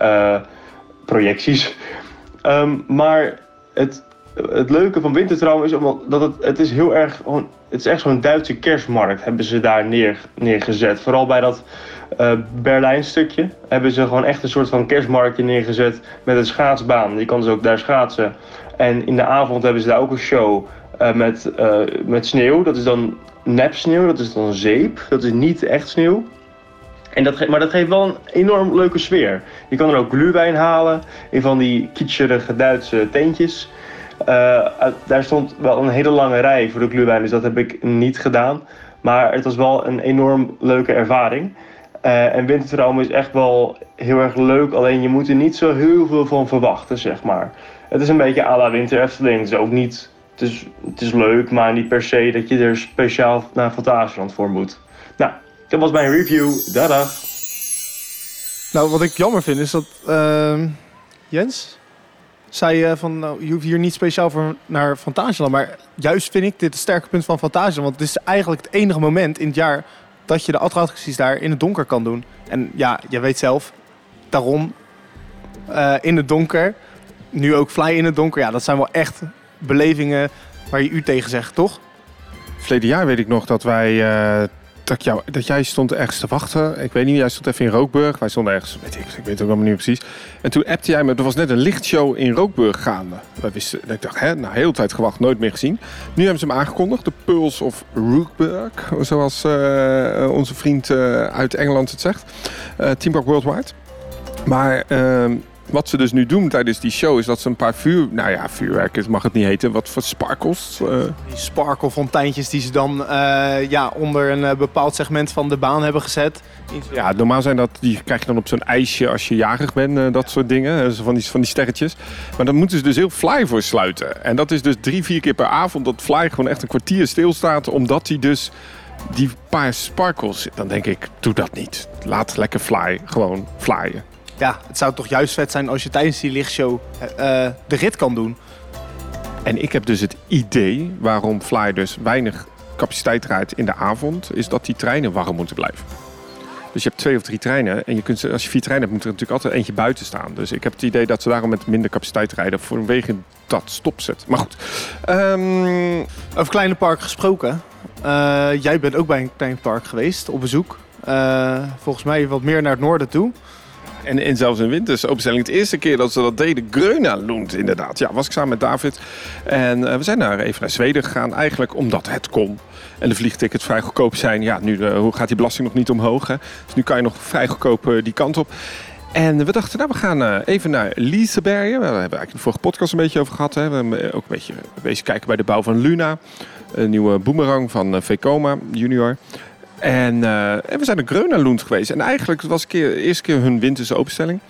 projecties. Um, maar het, het leuke van Wintertraum is dat het, het is heel erg, het is echt zo'n Duitse kerstmarkt hebben ze daar neer, neergezet. Vooral bij dat uh, Berlijn stukje hebben ze gewoon echt een soort van kerstmarktje neergezet met een schaatsbaan. Je kan dus ook daar schaatsen. En in de avond hebben ze daar ook een show uh, met, uh, met sneeuw. Dat is dan nep sneeuw, dat is dan zeep. Dat is niet echt sneeuw. En dat maar dat geeft wel een enorm leuke sfeer. Je kan er ook gluwijn halen in van die kitscherige Duitse tentjes. Uh, daar stond wel een hele lange rij voor de gluwijn, dus dat heb ik niet gedaan. Maar het was wel een enorm leuke ervaring. Uh, en Wintertraum is echt wel heel erg leuk, alleen je moet er niet zo heel veel van verwachten, zeg maar. Het is een beetje à la Winter Efteling. Het is ook niet, het is, het is leuk, maar niet per se dat je er speciaal naar Fantasieland voor moet. Nou, dat was mijn review. Dadag! Nou, wat ik jammer vind is dat uh, Jens zei uh, van, nou, je hoeft hier niet speciaal voor naar Fantasieland. Maar juist vind ik dit het sterke punt van Fantasieland. Want het is eigenlijk het enige moment in het jaar dat je de attracties daar in het donker kan doen. En ja, je weet zelf, daarom uh, in het donker, nu ook Fly in het donker. Ja, dat zijn wel echt belevingen waar je u tegen zegt, toch? Verleden jaar weet ik nog dat wij uh, dat, jou, dat jij stond ergens te wachten. Ik weet niet, jij stond even in Rookburg. Wij stonden ergens, weet ik, ik weet het ook allemaal niet precies. En toen appte jij me, er was net een lichtshow in Rookburg gaande. Wij wisten, ik dacht, hè, nou, heel tijd gewacht, nooit meer gezien. Nu hebben ze hem aangekondigd, de Pulse of Rookburg, zoals uh, onze vriend uh, uit Engeland het zegt. Uh, Team Worldwide. Maar ehm, wat ze dus nu doen tijdens die show is dat ze een paar vuur... Nou ja, vuurwerk mag het niet heten. Wat voor sparkles? Uh... Die sparkelfonteintjes die ze dan uh, ja, onder een uh, bepaald segment van de baan hebben gezet. Ja, normaal zijn dat... Die krijg je dan op zo'n ijsje als je jarig bent. dat soort dingen. van, die, van die sterretjes. Maar dan moeten ze dus heel Fly voor sluiten. En dat is dus drie, vier keer per avond dat Fly gewoon echt een kwartier stilstaat. Omdat hij dus die paar sparkles... Dan denk ik, doe dat niet. Laat lekker Fly gewoon flyen ja, het zou toch juist vet zijn als je tijdens die lichtshow uh, de rit kan doen. En ik heb dus het idee waarom Fly dus weinig capaciteit rijdt in de avond, is dat die treinen warm moeten blijven. Dus je hebt twee of drie treinen en je kunt, als je vier treinen hebt, moet er natuurlijk altijd eentje buiten staan. Dus ik heb het idee dat ze daarom met minder capaciteit rijden vanwege dat stopzet. Maar goed. Um... Over kleine park gesproken. Uh, jij bent ook bij een klein park geweest op bezoek. Uh, volgens mij wat meer naar het noorden toe. En, en zelfs in winters openstelling. Het eerste keer dat ze dat deden, Greuna Lund inderdaad. Ja, was ik samen met David. En uh, we zijn daar even naar Zweden gegaan. Eigenlijk omdat het kon. En de vliegtickets vrij goedkoop zijn. Ja, nu uh, gaat die belasting nog niet omhoog. Hè? Dus nu kan je nog vrij goedkoop uh, die kant op. En we dachten, nou, we gaan eh, even naar Lisebergen. We hebben eigenlijk de vorige podcast een beetje over gehad. Hè. We hebben ook een beetje bezig kijken bij de bouw van Luna. Een nieuwe boomerang van Vekoma junior. En, eh, en we zijn naar Grönalund geweest. En eigenlijk was het eerste keer hun winterse openstelling.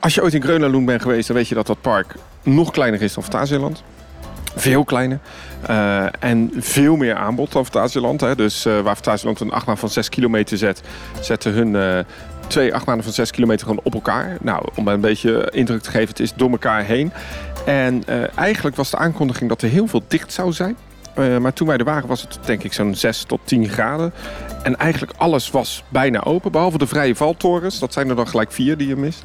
Als je ooit in Grönalund bent geweest, dan weet je dat dat park nog kleiner is dan Fantasieland. Veel kleiner. Uh, en veel meer aanbod dan Fantasieland. Hè. Dus uh, waar Fantasieland een achtbaan van 6 kilometer zet, zetten hun twee achtbanen van 6 kilometer gewoon op elkaar. Nou, om een beetje indruk te geven, het is door elkaar heen. En eigenlijk was de aankondiging dat er heel veel dicht zou zijn. Maar toen wij er waren was het denk ik zo'n 6 tot 10 graden. En eigenlijk alles was bijna open, behalve de vrije valtorens. Dat zijn er dan gelijk vier die je mist.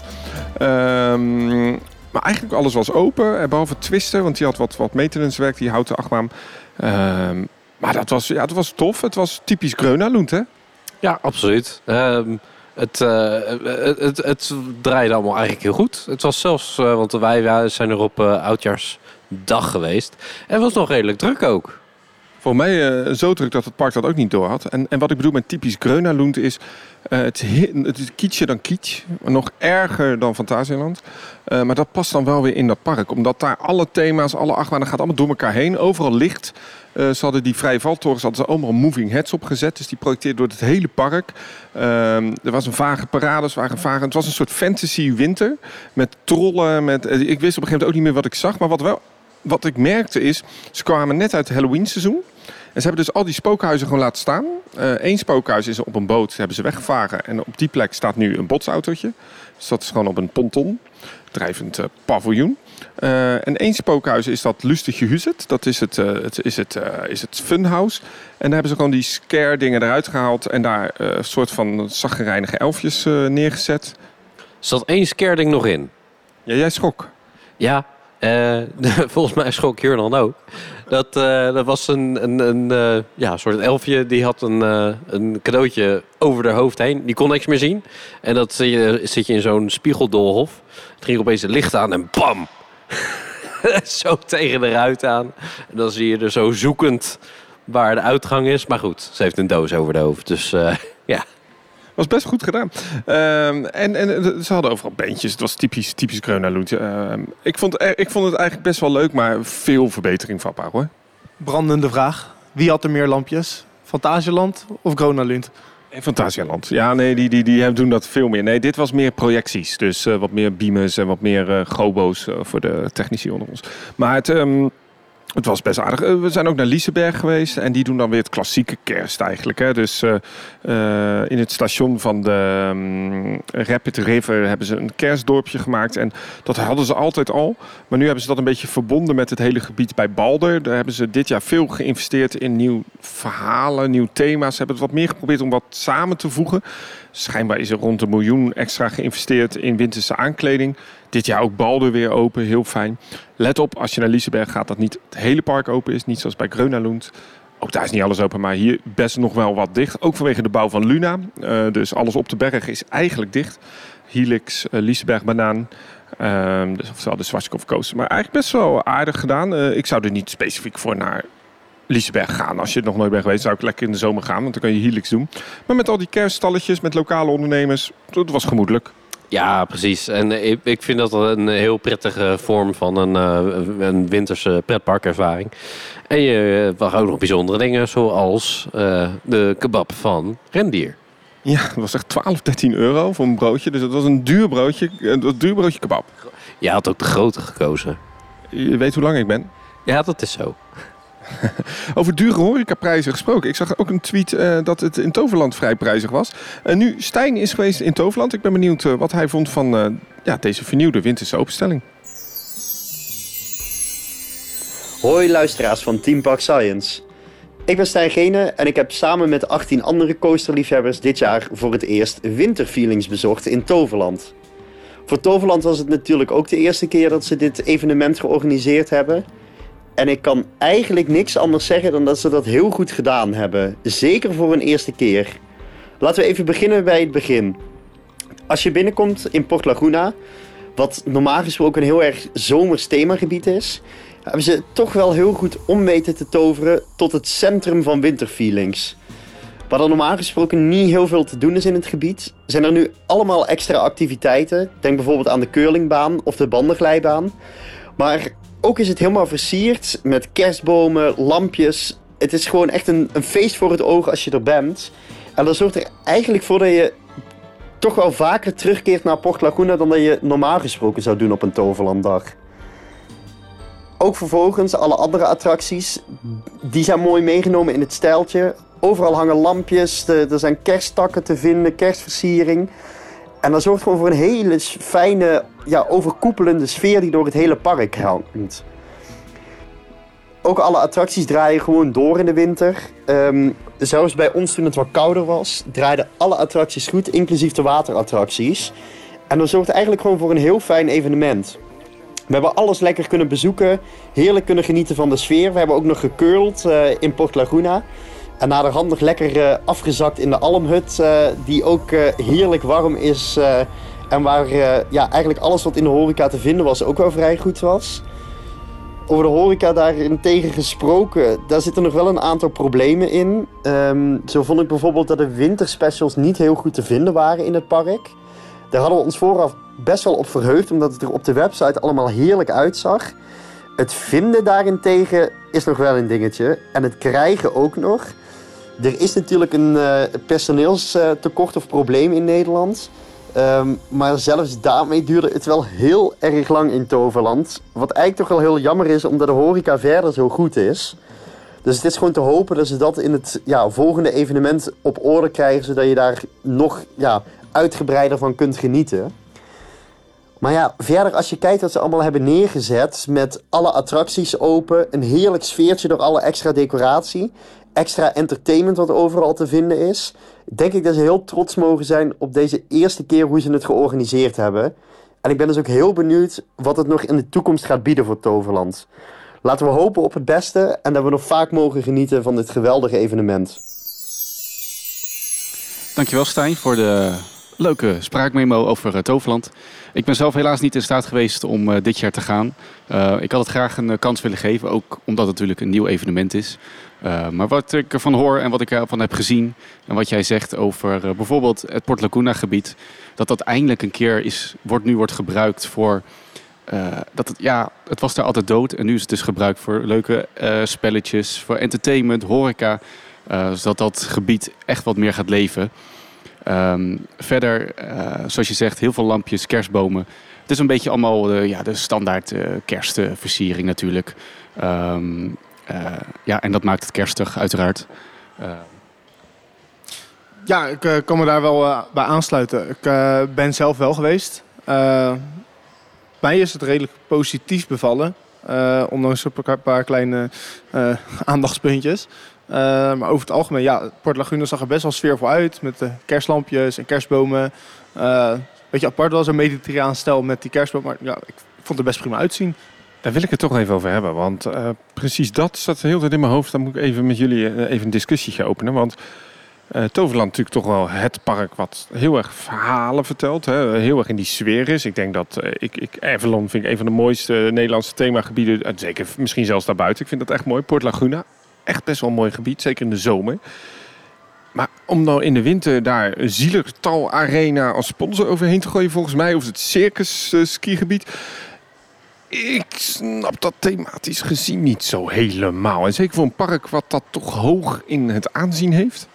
Um, maar eigenlijk alles was open, eh, behalve Twister, want die had wat, wat maintenance werk, die houten achtbaan. Um, maar dat was, ja, dat was tof. Het was typisch Grönalund, hè? Ja, absoluut. Het, uh, het, het, het, draaide allemaal eigenlijk heel goed. Het was zelfs, want wij zijn er op oudjaarsdag geweest. En het was nog redelijk druk ook. Voor mij uh, zo druk dat het park dat ook niet door had. En, en wat ik bedoel met typisch Grönalund is... Uh, het, het is kietje dan kitsch. Nog erger dan Fantasieland. Uh, maar dat past dan wel weer in dat park. Omdat daar alle thema's, alle achtbanen gaat allemaal door elkaar heen. Overal licht. Uh, ze hadden die vrije valtorens hadden ze allemaal moving heads opgezet. Dus die projecteert door het hele park. er was een vage parade. Waren vage, het was een soort fantasy winter. Met trollen. Met, ik wist op een gegeven moment ook niet meer wat ik zag. Maar wat wel wat ik merkte is, ze kwamen net uit het Halloween seizoen. En ze hebben dus al die spookhuizen gewoon laten staan. Eén uh, spookhuis is op een boot, hebben ze weggevaren. En op die plek staat nu een botsautootje. Dus dat is gewoon op een ponton, drijvend uh, paviljoen. Uh, en één spookhuis is dat Lustige Huzet. Dat is het, het, is, het, is het funhouse. En daar hebben ze gewoon die scare dingen eruit gehaald. En daar een soort van zaggerijnige elfjes neergezet. Zat één scare ding nog in? Ja, jij schrok. Ja, [laughs] volgens mij schrok dan ook. Dat, uh, dat was een, een, een uh, ja, soort elfje die had een, een cadeautje over haar hoofd heen. Die kon niks meer zien. En dat zit je, zit je in zo'n spiegeldolhof. Het ging opeens het licht aan en bam! [laughs] zo tegen de ruit aan. En dan zie je er zo zoekend waar de uitgang is. Maar goed, ze heeft een doos over de hoofd. Dus [laughs] ja was best goed gedaan. Um, en, en ze hadden overal beentjes. Het was typisch, typisch. Um, ik, vond, ik vond het eigenlijk best wel leuk, maar veel verbetering vatbaar hoor. Brandende vraag. Wie had er meer lampjes? Fantasieland of Gronalund? Fantasialand. Ja, nee, die, die, die doen dat veel meer. Nee, dit was meer projecties. Dus uh, wat meer beamers en wat meer uh, gobo's uh, voor de technici onder ons. Maar het... Um, het was best aardig. We zijn ook naar Liseberg geweest. En die doen dan weer het klassieke kerst eigenlijk. Hè. Dus uh, uh, in het station van de um, Rapid River hebben ze een kerstdorpje gemaakt. En dat hadden ze altijd al. Maar nu hebben ze dat een beetje verbonden met het hele gebied bij Balder. Daar hebben ze dit jaar veel geïnvesteerd in nieuw verhalen, nieuw thema's. Ze hebben het wat meer geprobeerd om wat samen te voegen. Schijnbaar is er rond een miljoen extra geïnvesteerd in winterse aankleding. Dit jaar ook Balder weer open, heel fijn. Let op, als je naar Liseberg gaat, dat niet het hele park open is. Niet zoals bij Grönalund. Ook daar is niet alles open, maar hier best nog wel wat dicht. Ook vanwege de bouw van Luna. Uh, dus alles op de berg is eigenlijk dicht. Helix, uh, Banaan. Um, dus oftewel de Schwarzkopf. Maar eigenlijk best wel aardig gedaan. Uh, ik zou er niet specifiek voor naar Liseberg gaan. Als je het nog nooit bent geweest, zou ik lekker in de zomer gaan. Want dan kan je Helix doen. Maar met al die kerststalletjes, met lokale ondernemers. Dat was gemoedelijk. Ja, precies. En ik, ik vind dat een heel prettige vorm van een, uh, een winterse pretparkervaring. En je mag ook nog bijzondere dingen, zoals uh, de kebab van rendier. Ja, dat was echt 12, 13 euro voor een broodje. Dus dat was een duur broodje, een duur broodje kebab. Je had ook de grote gekozen. Je weet hoe lang ik ben? Ja, dat is zo. [laughs] Over dure horecaprijzen gesproken. Ik zag ook een tweet uh, dat het in Toverland vrij prijzig was. En nu Stijn is geweest in Toverland. Ik ben benieuwd uh, wat hij vond van ja, deze vernieuwde winterse openstelling. Hoi luisteraars van Team Park Science. Ik ben Stijn Gene en ik heb samen met 18 andere coasterliefhebbers dit jaar voor het eerst winterfeelings bezocht in Toverland. Voor Toverland was het natuurlijk ook de eerste keer dat ze dit evenement georganiseerd hebben. En ik kan eigenlijk niks anders zeggen dan dat ze dat heel goed gedaan hebben. Zeker voor een eerste keer. Laten we even beginnen bij het begin. Als je binnenkomt in Port Laguna, wat normaal gesproken een heel erg zomers themagebied is, hebben ze toch wel heel goed om weten te toveren tot het centrum van winterfeelings. Waar er normaal gesproken niet heel veel te doen is in het gebied, zijn er nu allemaal extra activiteiten. Denk bijvoorbeeld aan de curlingbaan of de bandenglijbaan. Maar ook is het helemaal versierd met kerstbomen, lampjes. Het is gewoon echt een, een feest voor het oog als je er bent. En dat zorgt er eigenlijk voor dat je toch wel vaker terugkeert naar Port Laguna dan dat je normaal gesproken zou doen op een Toverlanddag. Ook vervolgens alle andere attracties, die zijn mooi meegenomen in het stijltje. Overal hangen lampjes, er zijn kersttakken te vinden, kerstversiering. En dat zorgt gewoon voor een hele fijne, ja, overkoepelende sfeer die door het hele park hangt. Ook alle attracties draaien gewoon door in de winter. Ehm, zelfs bij ons toen het wat kouder was, draaiden alle attracties goed, inclusief de waterattracties. En dat zorgt eigenlijk gewoon voor een heel fijn evenement. We hebben alles lekker kunnen bezoeken, heerlijk kunnen genieten van de sfeer. We hebben ook nog gekeurld eh, in Port Laguna. En naderhand nog lekker eh, afgezakt in de Almhut, eh, die ook eh, heerlijk warm is. en waar ja, eigenlijk alles wat in de horeca te vinden was ook wel vrij goed was. Over de horeca daarentegen gesproken, daar zitten nog wel een aantal problemen in. Ehm, zo vond ik bijvoorbeeld dat de winterspecials niet heel goed te vinden waren in het park. Daar hadden we ons vooraf best wel op verheugd, omdat het er op de website allemaal heerlijk uitzag. Het vinden daarentegen is nog wel een dingetje. En het krijgen ook nog. Er is natuurlijk een eh, personeelstekort of probleem in Nederland. Ehm, maar zelfs daarmee duurde het wel heel erg lang in Toverland. Wat eigenlijk toch wel heel jammer is, omdat de horeca verder zo goed is. Dus het is gewoon te hopen dat ze dat in het ja, volgende evenement op orde krijgen, zodat je daar nog ja, uitgebreider van kunt genieten. Maar ja, verder als je kijkt wat ze allemaal hebben neergezet met alle attracties open, een heerlijk sfeertje door alle extra decoratie, extra entertainment wat overal te vinden is, denk ik dat ze heel trots mogen zijn op deze eerste keer hoe ze het georganiseerd hebben. En ik ben dus ook heel benieuwd wat het nog in de toekomst gaat bieden voor Toverland. Laten we hopen op het beste en dat we nog vaak mogen genieten van dit geweldige evenement. Dankjewel Stijn voor de leuke spraakmemo over eh, Toverland. Ik ben zelf helaas niet in staat geweest om eh, dit jaar te gaan. Eh, ik had het graag een kans willen geven, ook omdat het natuurlijk een nieuw evenement is. Eh, maar wat ik ervan hoor en wat ik ervan heb gezien en wat jij zegt over eh, bijvoorbeeld het Port Laguna gebied, dat dat eindelijk een keer is, wordt, nu wordt gebruikt voor eh, dat ja, het was daar altijd dood en nu is het dus gebruikt voor leuke spelletjes, voor entertainment, horeca. zodat dat gebied echt wat meer gaat leven. Ehm, verder, zoals je zegt, heel veel lampjes, kerstbomen. Het is een beetje allemaal ja, de standaard kerstversiering natuurlijk. Eh, ja, en dat maakt het kerstig uiteraard. Eh, Ja, ik eh, kan me daar wel eh, bij aansluiten. Ik eh, ben zelf wel geweest. Eh, mij is het redelijk positief bevallen. eh, ondanks een paar, kleine eh, aandachtspuntjes. Eh, maar over het algemeen, ja, Port Laguna zag er best wel sfeervol uit. Met kerstlampjes en kerstbomen. Eh beetje apart wel, zo'n mediterraan stijl met die kerstboom. Maar ja, ik vond het best prima uitzien. Daar wil ik het toch even over hebben. Want eh, precies dat zat de hele tijd in mijn hoofd. Dan moet ik even met jullie eh, even een discussietje openen. Want eh, Toverland natuurlijk toch wel het park wat heel erg verhalen vertelt. Hè? Heel erg in die sfeer is. Ik denk dat eh, ik, ik, vind ik een van de mooiste Nederlandse themagebieden. En zeker misschien zelfs daarbuiten. Ik vind dat echt mooi. Port Laguna. Echt best wel een mooi gebied. Zeker in de zomer. Maar om nou in de winter daar een Zielertal Arena als sponsor overheen te gooien, volgens mij, of het circus skigebied. Ik snap dat thematisch gezien niet zo helemaal. En zeker voor een park wat dat toch hoog in het aanzien heeft.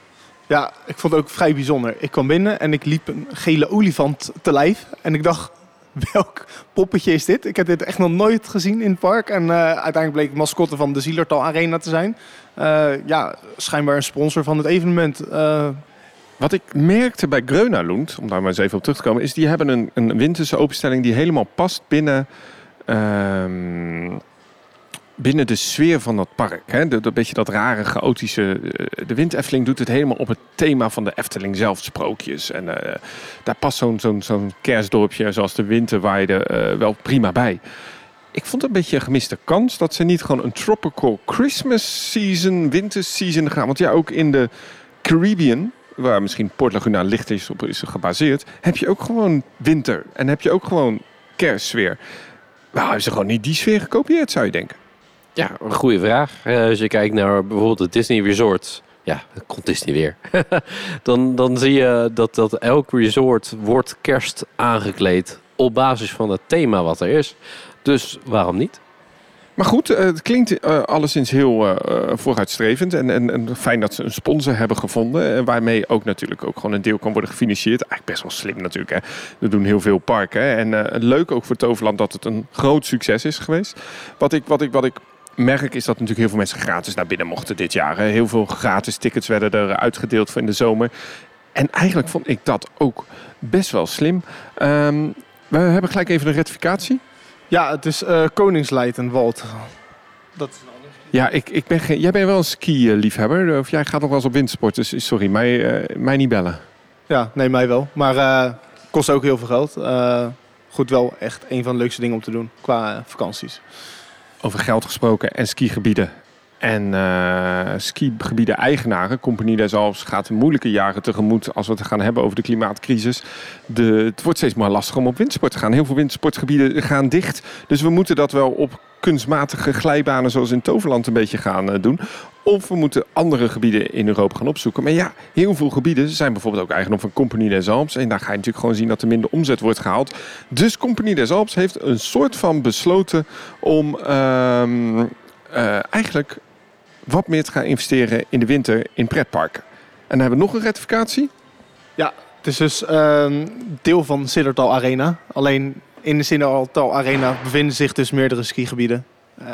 Ja, ik vond het ook vrij bijzonder. Ik kwam binnen en ik liep een gele olifant te lijf. En ik dacht, [laughs] welk poppetje is dit? Ik heb dit echt nog nooit gezien in het park. En eh, uiteindelijk bleek het mascotte van de Zielertal Arena te zijn. Eh, ja, schijnbaar een sponsor van het evenement. Eh, Wat ik merkte bij Grönalund, om daar maar eens even op terug te komen, is die hebben een, een winterse openstelling die helemaal past binnen, binnen de sfeer van dat park. Hè? Dat beetje dat rare, chaotische. eh, de Wind Efteling doet het helemaal op het thema van de Efteling zelf, sprookjes. En eh, daar past zo'n zo'n kerstdorpje zoals de winterweide eh wel prima bij. Ik vond het een beetje een gemiste kans dat ze niet gewoon een tropical Christmas season, winter season gaan. Want ja, ook in de Caribbean, waar misschien Port Laguna licht is op is gebaseerd, heb je ook gewoon winter en heb je ook gewoon kerstsfeer. Nou, hebben ze gewoon niet die sfeer gekopieerd, zou je denken. Ja, een goede vraag. Eh, als je kijkt naar bijvoorbeeld het Disney Resort. ja, dat komt Disney weer. [laughs] dan, dan zie je dat, dat elk resort wordt kerst aangekleed op basis van het thema wat er is. Dus waarom niet? Maar goed, eh, het klinkt eh, alleszins heel eh, vooruitstrevend. En, en, en fijn dat ze een sponsor hebben gevonden. waarmee ook natuurlijk ook gewoon een deel kan worden gefinancierd. Eigenlijk best wel slim natuurlijk. Hè. We doen heel veel parken. En leuk ook voor Toverland dat het een groot succes is geweest. Wat ik, wat ik, wat ik merk is dat natuurlijk heel veel mensen gratis naar binnen mochten dit jaar. Heel veel gratis tickets werden er uitgedeeld voor in de zomer. En eigenlijk vond ik dat ook best wel slim. Ehm, we hebben gelijk even een rectificatie. Ja, het is eh Koningsleid Walt. Dat is Ja, ik, ik ben geen, jij bent wel een ski-liefhebber. Of jij gaat nog wel eens op windsport. Dus sorry, mij, eh, mij niet bellen. Ja, nee, mij wel. Maar eh kost ook heel veel geld. Eh, goed, wel echt een van de leukste dingen om te doen qua eh, vakanties. Over geld gesproken en skigebieden. En eh skigebieden eigenaren, Compagnie des Alpes, gaat moeilijke jaren tegemoet als we het gaan hebben over de klimaatcrisis. De, het wordt steeds maar lastig om op windsport te gaan. Heel veel windsportgebieden gaan dicht. Dus we moeten dat wel op kunstmatige glijbanen zoals in Toverland een beetje gaan eh, doen. Of we moeten andere gebieden in Europa gaan opzoeken. Maar ja, heel veel gebieden zijn bijvoorbeeld ook eigendom van Compagnie des Alpes. En daar ga je natuurlijk gewoon zien dat er minder omzet wordt gehaald. Dus Compagnie des Alpes heeft een soort van besloten om ehm, eh, eigenlijk wat meer te gaan investeren in de winter in pretparken. En dan hebben we nog een rectificatie. Het is dus ehm, deel van Siddertal Arena. Alleen in de Siddertal Arena bevinden zich dus meerdere skigebieden. Eh,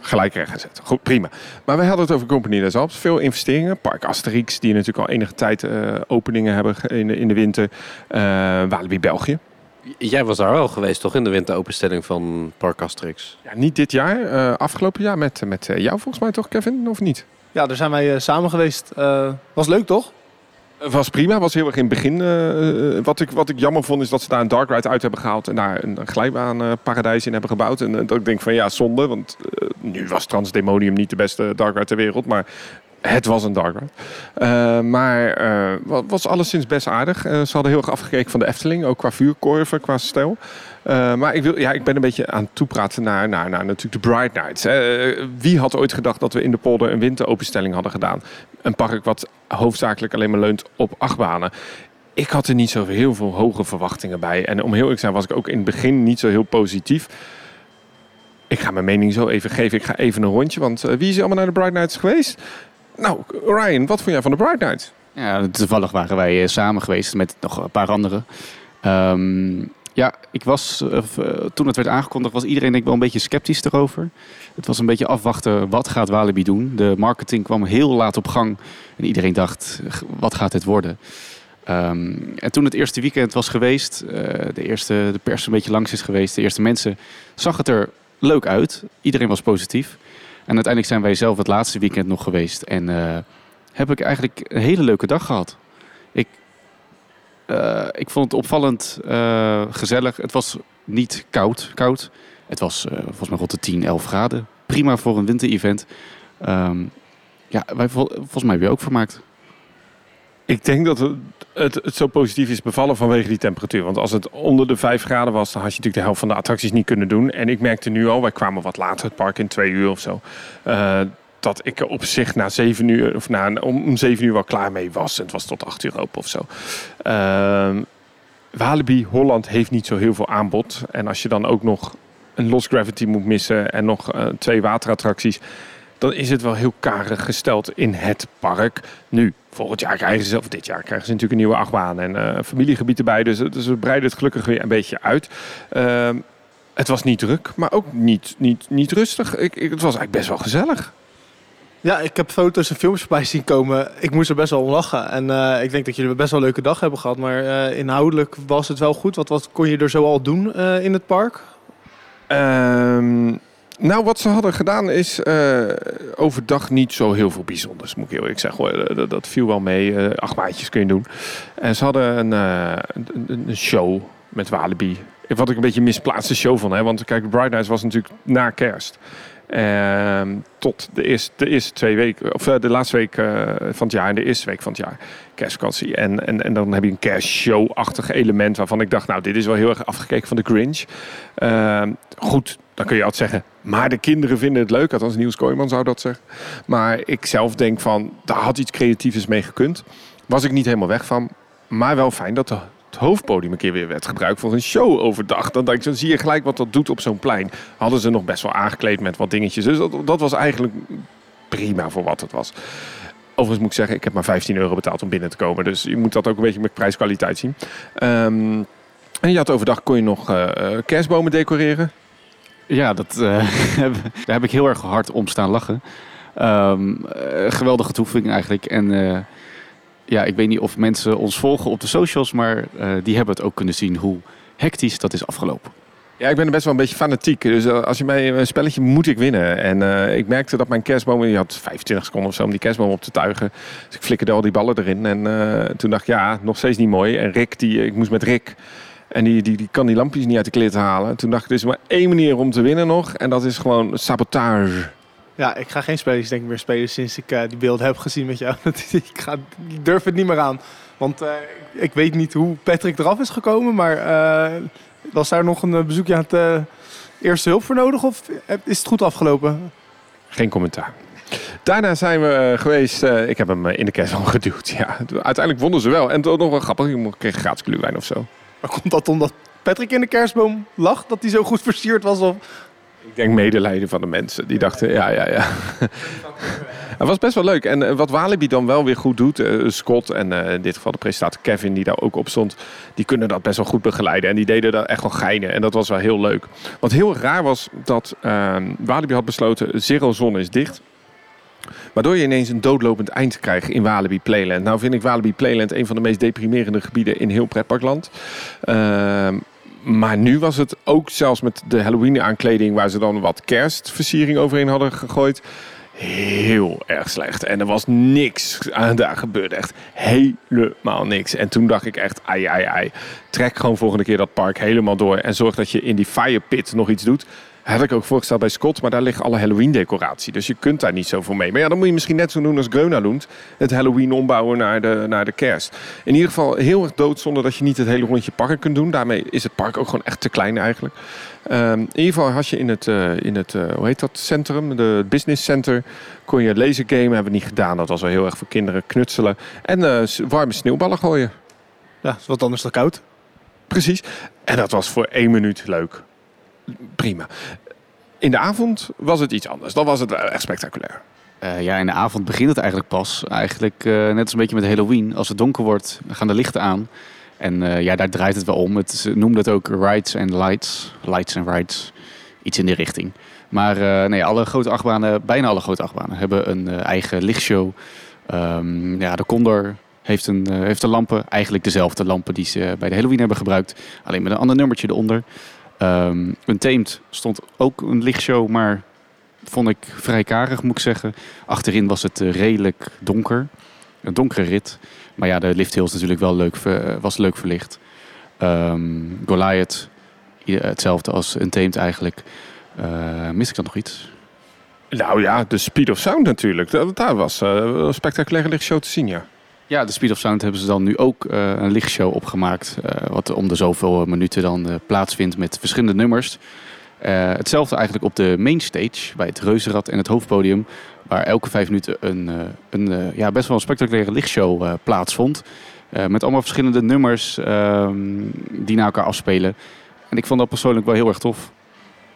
Gelijk rechtgezet. Goed, prima. Maar wij hadden het over Compagnie des. Veel investeringen. Park Asterix, die natuurlijk al enige tijd eh, openingen hebben in de, in de winter. Eh Walibi België. Jij was daar wel geweest, toch? In de winteropenstelling van Park Asterix. Ja, niet dit jaar, eh, afgelopen jaar met, met eh, jou volgens mij toch, Kevin? Of niet? ja, daar zijn wij eh, samen geweest. Eh, was leuk, toch? Het was prima, was heel erg in het begin. wat, ik, wat ik jammer vond is dat ze daar een dark ride uit hebben gehaald en daar een, een glijbaanparadijs in hebben gebouwd. En dat ik denk van ja, zonde, want nu was Transdemonium niet de beste dark ride ter wereld, maar het was een dark ride. Eh, maar eh, wa- was alleszins best aardig. Eh, ze hadden heel erg afgekeken van de Efteling, ook qua vuurkorven, qua stijl. Eh, maar ik, wil, ja, ik ben een beetje aan het toepraten naar, naar, naar natuurlijk de Bright Nights. Eh, wie had ooit gedacht dat we in de polder een winteropenstelling hadden gedaan? Een park wat hoofdzakelijk alleen maar leunt op achtbanen. Ik had er niet zo heel veel hoge verwachtingen bij. En om heel eerlijk te zijn was ik ook in het begin niet zo heel positief. Ik ga mijn mening zo even geven. Ik ga even een rondje. Want eh, wie is allemaal naar de Bright Nights geweest? Nou, Ryan, wat vond jij van de Bright Nights? Ja, toevallig waren wij eh, samen geweest met nog een paar anderen. Ehm, ja, ik was, eh, toen het werd aangekondigd, was iedereen denk ik wel een beetje sceptisch erover. Het was een beetje afwachten, wat gaat Walibi doen? De marketing kwam heel laat op gang en iedereen dacht, "G- wat gaat dit worden? Ehm, en toen het eerste weekend was geweest, eh, de eerste de pers een beetje langs is geweest, de eerste mensen, zag het er leuk uit. Iedereen was positief. En uiteindelijk zijn wij zelf het laatste weekend nog geweest en... eh, heb ik eigenlijk een hele leuke dag gehad. Ik, eh, ik vond het opvallend eh, gezellig. Het was niet koud. koud. Het was volgens mij rond de 10, 11 graden. Prima voor een winter-event. Ehm, ja, wij, vol- volgens mij weer ook vermaakt. Ik denk dat het, het, zo positief is bevallen vanwege die temperatuur. Want als het onder de 5 graden was, dan had je natuurlijk de helft van de attracties niet kunnen doen. En ik merkte nu al, wij kwamen wat later het park in twee uur of zo. eh, dat ik op zich na zeven uur, of na, om, om zeven uur wel klaar mee was. En het was tot acht uur open of zo. Ehm, Walibi Holland heeft niet zo heel veel aanbod. En als je dan ook nog een Lost Gravity moet missen en nog eh, twee waterattracties, dan is het wel heel karig gesteld in het park. Nu, volgend jaar krijgen ze, of dit jaar krijgen ze natuurlijk een nieuwe achtbaan en eh, familiegebied erbij. Dus, dus we breiden het gelukkig weer een beetje uit. Ehm, het was niet druk, maar ook niet, niet, niet rustig. Ik, ik, het was eigenlijk best wel gezellig. Ja, ik heb foto's en films voorbij zien komen. Ik moest er best wel om lachen. En eh, ik denk dat jullie best wel een leuke dag hebben gehad. Maar eh, inhoudelijk was het wel goed. Wat, wat kon je er zo al doen eh, in het park? Ehm, nou, wat ze hadden gedaan is eh, overdag niet zo heel veel bijzonders, moet ik eerlijk zeggen. Dat, viel wel mee. Eh acht maatjes kun je doen. En ze hadden een, eh, een, een show met Walibi. Wat ik een beetje misplaatste show van, hè? want kijk, Bright Nights was natuurlijk na kerst. Ehm, tot de eerste, de eerste twee weken, of de laatste week van het jaar en de eerste week van het jaar. Kerstvakantie. En, en, en dan heb je een kerstshow-achtig element waarvan ik dacht, nou, dit is wel heel erg afgekeken van de Grinch. Ehm, goed, dan kun je altijd zeggen, maar de kinderen vinden het leuk. Althans, Niels Kooijman zou dat zeggen. Maar ik zelf denk van, daar had iets creatiefs mee gekund. Was ik niet helemaal weg van. Maar wel fijn dat het hoofdpodium een keer weer werd gebruikt voor een show overdag. Dan, denk ik, dan zie je gelijk wat dat doet op zo'n plein. Hadden ze nog best wel aangekleed met wat dingetjes. Dus dat, dat was eigenlijk prima voor wat het was. Overigens moet ik zeggen, ik heb maar 15 euro betaald om binnen te komen. Dus je moet dat ook een beetje met prijskwaliteit zien. Ehm, en je had overdag kon je nog eh, eh, kerstbomen decoreren. Ja, dat, eh, [laughs] daar heb ik heel erg hard om staan lachen. Ehm, eh, geweldige toevoeging eigenlijk. En eh, ja, ik weet niet of mensen ons volgen op de socials, maar die hebben het ook kunnen zien hoe hectisch dat is afgelopen. Ja, ik ben best wel een beetje fanatiek. Dus als je mij een spelletje moet ik winnen. En ik merkte dat mijn kerstboom, je had 25 seconden of zo om die kerstboom op te tuigen. Dus ik flikkerde al die ballen erin. En toen dacht ik, ja, nog steeds niet mooi. En Rick, die, ik moest met Rick. En die, die, die kan die lampjes niet uit de klit halen. Toen dacht ik, er is maar één manier om te winnen nog. En dat is gewoon sabotage. Ja, ik ga geen spelletjes denk ik meer spelen sinds ik eh, die beelden heb gezien met jou. [laughs] ik, ga, ik durf het niet meer aan. Want eh, ik weet niet hoe Patrick eraf is gekomen, maar eh, was daar nog een bezoekje aan het eerste hulp voor nodig of is het goed afgelopen? Geen commentaar. Daarna zijn we geweest. ik heb hem in de kerstboom [laughs] geduwd. Ja, uiteindelijk wonnen ze wel. En toch nog wel grappig. Ik kreeg gratis gluwijn of zo. Maar komt dat omdat Patrick in de kerstboom lag? Dat hij zo goed versierd was? Of... Ik denk medelijden van de mensen. Die dachten, ja, ja, ja. Het was best wel leuk. En eh, wat Walibi dan wel weer goed doet, eh, Scott en eh, in dit geval de presentator Kevin, die daar ook op stond, die kunnen dat best wel goed begeleiden. En die deden dat echt wel geinen. En dat was wel heel leuk. Wat heel raar was, dat ehm, Walibi had besloten, Zero Zon is dicht. Waardoor je ineens een doodlopend eind krijgt in Walibi Playland. Nou vind ik Walibi Playland een van de meest deprimerende gebieden in heel pretparkland. Ehm maar nu was het ook zelfs met de Halloween aankleding... waar ze dan wat kerstversiering overheen hadden gegooid... heel erg slecht. En er was niks. aan. Daar gebeurde echt helemaal niks. En toen dacht ik echt, ai, ai, ai. Trek gewoon volgende keer dat park helemaal door... en zorg dat je in die fire pit nog iets doet... Had ik ook voorgesteld bij Scott, maar daar ligt alle Halloween decoratie. Dus je kunt daar niet zoveel mee. Maar ja, dan moet je misschien net zo doen als Grönalund. Het Halloween ombouwen naar de, naar de kerst. In ieder geval heel erg doodzonde dat je niet het hele rondje park kunt doen. Daarmee is het park ook gewoon echt te klein eigenlijk. Ehm, in ieder geval had je in het, eh, in het eh, hoe heet dat, centrum, de business center, kon je laser game. Hebben we niet gedaan, dat was wel heel erg voor kinderen knutselen. En eh, warme sneeuwballen gooien. Ja, is wat anders dan koud. Precies. En dat was voor één minuut leuk. Prima. In de avond was het iets anders. Dan was het echt spectaculair. Eh, ja, in de avond begint het eigenlijk pas. Eigenlijk eh, net als een beetje met Halloween. Als het donker wordt, gaan de lichten aan. En eh, ja, daar draait het wel om. Het, ze noemden het ook rides and lights. Lights and rides. Iets in die richting. Maar nee, alle grote achtbanen, bijna alle grote achtbanen, hebben een eigen lichtshow. Ehm, ja, de Condor heeft een, heeft een lampen. Eigenlijk dezelfde lampen die ze bij de Halloween hebben gebruikt. Alleen met een ander nummertje eronder. Ehm Untamed stond ook een lichtshow, maar vond ik vrij karig, moet ik zeggen. Achterin was het eh, redelijk donker. Een donkere rit. Maar ja, de lift is natuurlijk wel leuk, eh, was leuk verlicht. Ehm Goliath, hetzelfde als Untamed eigenlijk. Eh mis ik dan nog iets? Nou ja, de Speed of Sound natuurlijk. Daar was een spectaculaire lichtshow te zien, ja. Ja, de Speed of Sound hebben ze dan nu ook eh, een lichtshow opgemaakt. eh, wat om de zoveel minuten dan eh, plaatsvindt met verschillende nummers. Hetzelfde eigenlijk op de mainstage bij het Reuzenrad en het hoofdpodium. Waar elke vijf minuten een, een ja, best wel een spectaculaire lichtshow plaatsvond. Met allemaal verschillende nummers ehm, die naar elkaar afspelen. En ik vond dat persoonlijk wel heel erg tof.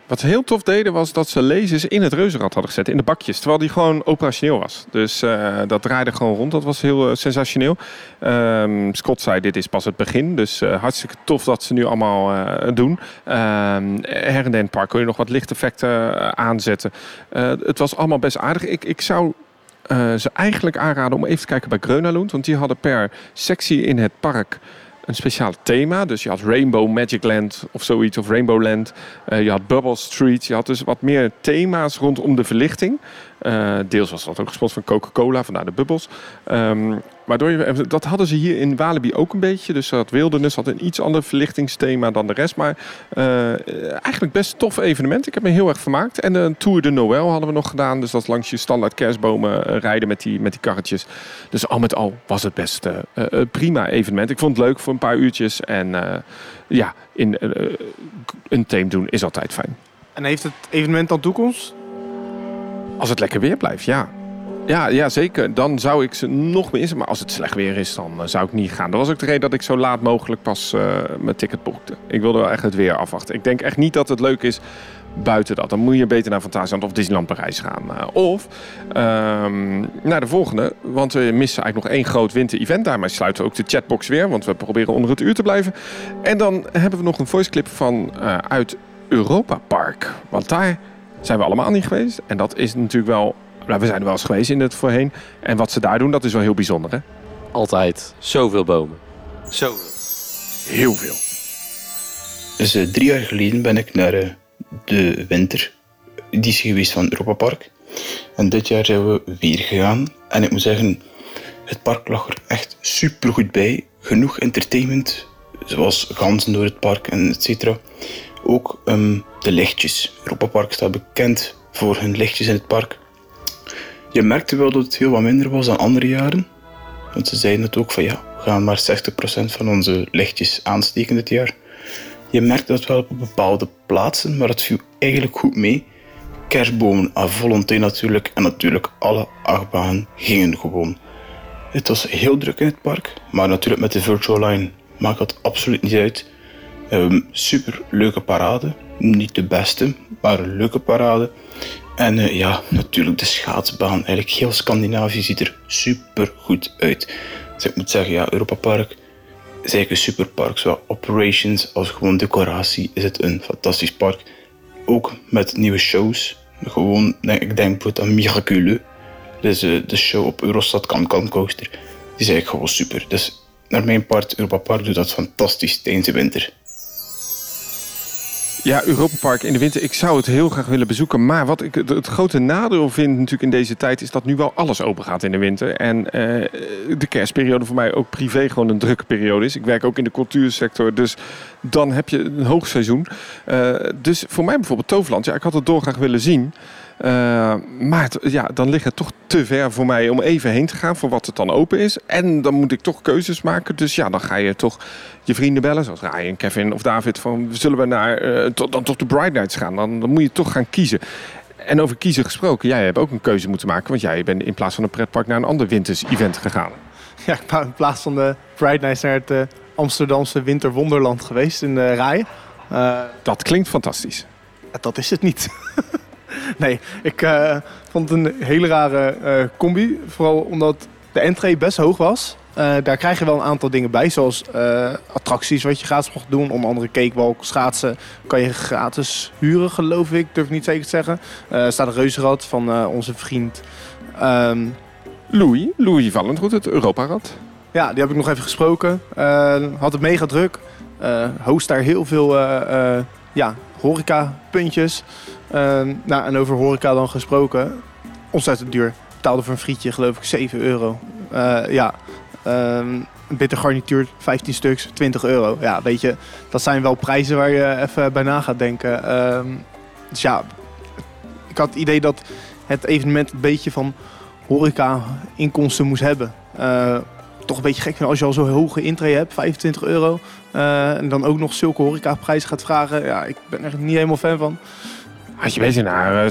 Wat ze heel tof deden was dat ze lasers in het reuzenrad hadden gezet, in de bakjes. Terwijl die gewoon operationeel was. Dus eh, dat draaide gewoon rond. Dat was heel eh, sensationeel. Ehm, Scott zei, dit is pas het begin. Dus eh, hartstikke tof dat ze nu allemaal doen. Ehm her en park je nog wat lichteffecten aanzetten. Het was allemaal best aardig. Ik, ik zou ze eigenlijk aanraden om even te kijken bij Grönalund. Want die hadden per sectie in het park een speciaal thema. Dus je had Rainbow Magic Land of zoiets, of Rainbow Land. Eh, je had Bubble Street. Je had dus wat meer thema's rondom de verlichting. Eh, deels was dat ook gesponsord van Coca-Cola, vandaar de bubbels. Ehm, waardoor je, dat hadden ze hier in Walibi ook een beetje. Dus dat Wildernis had een iets ander verlichtingsthema dan de rest. Maar eh, eigenlijk best tof evenement. Ik heb me heel erg vermaakt. En een Tour de Noël hadden we nog gedaan. Dus dat langs je standaard kerstbomen eh, rijden met die, met die karretjes. Dus al met al was het best eh, eh, prima evenement. Ik vond het leuk voor een paar uurtjes. En eh, ja, in, eh, een team doen is altijd fijn. En heeft het evenement dan toekomst? Als het lekker weer blijft, ja. Ja, ja, zeker. Dan zou ik ze nog meer inzetten. Maar als het slecht weer is, dan eh, zou ik niet gaan. Dat was ook de reden dat ik zo laat mogelijk pas eh, mijn ticket boekte. Ik wilde wel echt het weer afwachten. Ik denk echt niet dat het leuk is buiten dat. Dan moet je beter naar Fantasieland of Disneyland Parijs gaan. Eh, of ehm, naar de volgende. Want we missen eigenlijk nog één groot winter-event. Daarmee sluiten we ook de chatbox weer. Want we proberen onder het uur te blijven. En dan hebben we nog een voiceclip van uit Europa Park. Want daar zijn we allemaal niet geweest. En dat is natuurlijk wel... Nou, we zijn er wel eens geweest in het voorheen. En wat ze daar doen, dat is wel heel bijzonder, hè? Altijd zoveel bomen. Zoveel. Heel veel. Dus eh, drie jaar geleden ben ik naar eh, de wintereditie geweest van Europa Park. En dit jaar zijn we weer gegaan. En ik moet zeggen, het park lag er echt super goed bij. Genoeg entertainment, zoals ganzen door het park en et cetera. Ook ehm, de lichtjes. Europa Park staat bekend voor hun lichtjes in het park. Je merkte wel dat het heel wat minder was dan andere jaren. Want ze zeiden het ook van ja, we gaan maar 60% van onze lichtjes aansteken dit jaar. Je merkt dat wel op bepaalde plaatsen, maar het viel eigenlijk goed mee. Kerstbomen à volonté natuurlijk en natuurlijk alle achtbanen gingen gewoon. Het was heel druk in het park, maar natuurlijk met de virtual line maakt dat absoluut niet uit. Ehm, super leuke parade, niet de beste, maar een leuke parade. En eh, ja, natuurlijk de schaatsbaan. Eigenlijk heel Scandinavië ziet er super goed uit. Dus ik moet zeggen, ja, Europa Park is eigenlijk een superpark. Zowel operations als gewoon decoratie is het een fantastisch park. Ook met nieuwe shows. Gewoon, ik denk bijvoorbeeld aan Miraculeux. Dus eh, de show op Eurostad Can Can Coaster. Die is eigenlijk gewoon super. Dus naar mijn part, Europa Park doet dat fantastisch tijdens de winter. Ja, Europa Park in de winter. Ik zou het heel graag willen bezoeken. Maar wat ik het, grote nadeel vind natuurlijk in deze tijd... is dat nu wel alles open gaat in de winter. En eh, de kerstperiode voor mij ook privé gewoon een drukke periode is. Ik werk ook in de cultuursector. Dus dan heb je een hoogseizoen. Eh, dus voor mij bijvoorbeeld Toverland. Ja, ik had het dolgraag willen zien. Eh, maar het- ja, dan ligt het toch te ver voor mij om even heen te gaan voor wat het dan open is. En dan moet ik toch keuzes maken. Dus ja, dan ga je toch je vrienden bellen, zoals Ryan, Kevin of David. Van zullen we naar, eh, tot, dan toch de Bright Nights gaan? Dan, dan moet je toch gaan kiezen. En over kiezen gesproken, jij hebt ook een keuze moeten maken. Want jij bent in plaats van een pretpark naar een ander winters event gegaan. [laughs] Ja, ik ben in plaats van de Pride Nights naar het eh, Amsterdamse Winterwonderland geweest in de Rij. Dat klinkt fantastisch. dat is het niet. [laughs] [laughs] nee, ik eh, vond het een hele rare eh, combi. Vooral omdat de entree best hoog was. Eh, daar krijg je wel een aantal dingen bij, zoals attracties wat je gratis mocht doen. Onder andere cakewalk, schaatsen kan je gratis huren, geloof ik. Durf ik niet zeker te zeggen. Er staat een reuzenrad van onze vriend. ehm, Louis, Louis Vallentroet, het Europarad. ja, die heb ik nog even gesproken. Had het mega druk. Host daar heel veel ja, horeca-puntjes. Eh, nou, en over horeca dan gesproken. Ontzettend duur. Betaalde voor een frietje geloof ik 7 euro. Eh, ja, Ehm, een bitter garnituur 15 stuks, 20 euro. Ja, weet je, dat zijn wel prijzen waar je even bij na gaat denken. Ehm, dus ja, ik had het idee dat het evenement een beetje van horeca-inkomsten moest hebben. Eh, toch een beetje gek vind als je al zo'n hoge intree hebt, 25 euro. eh, en dan ook nog zulke horecaprijzen gaat vragen. Ja, ik ben er niet helemaal fan van. Had je beter naar uh,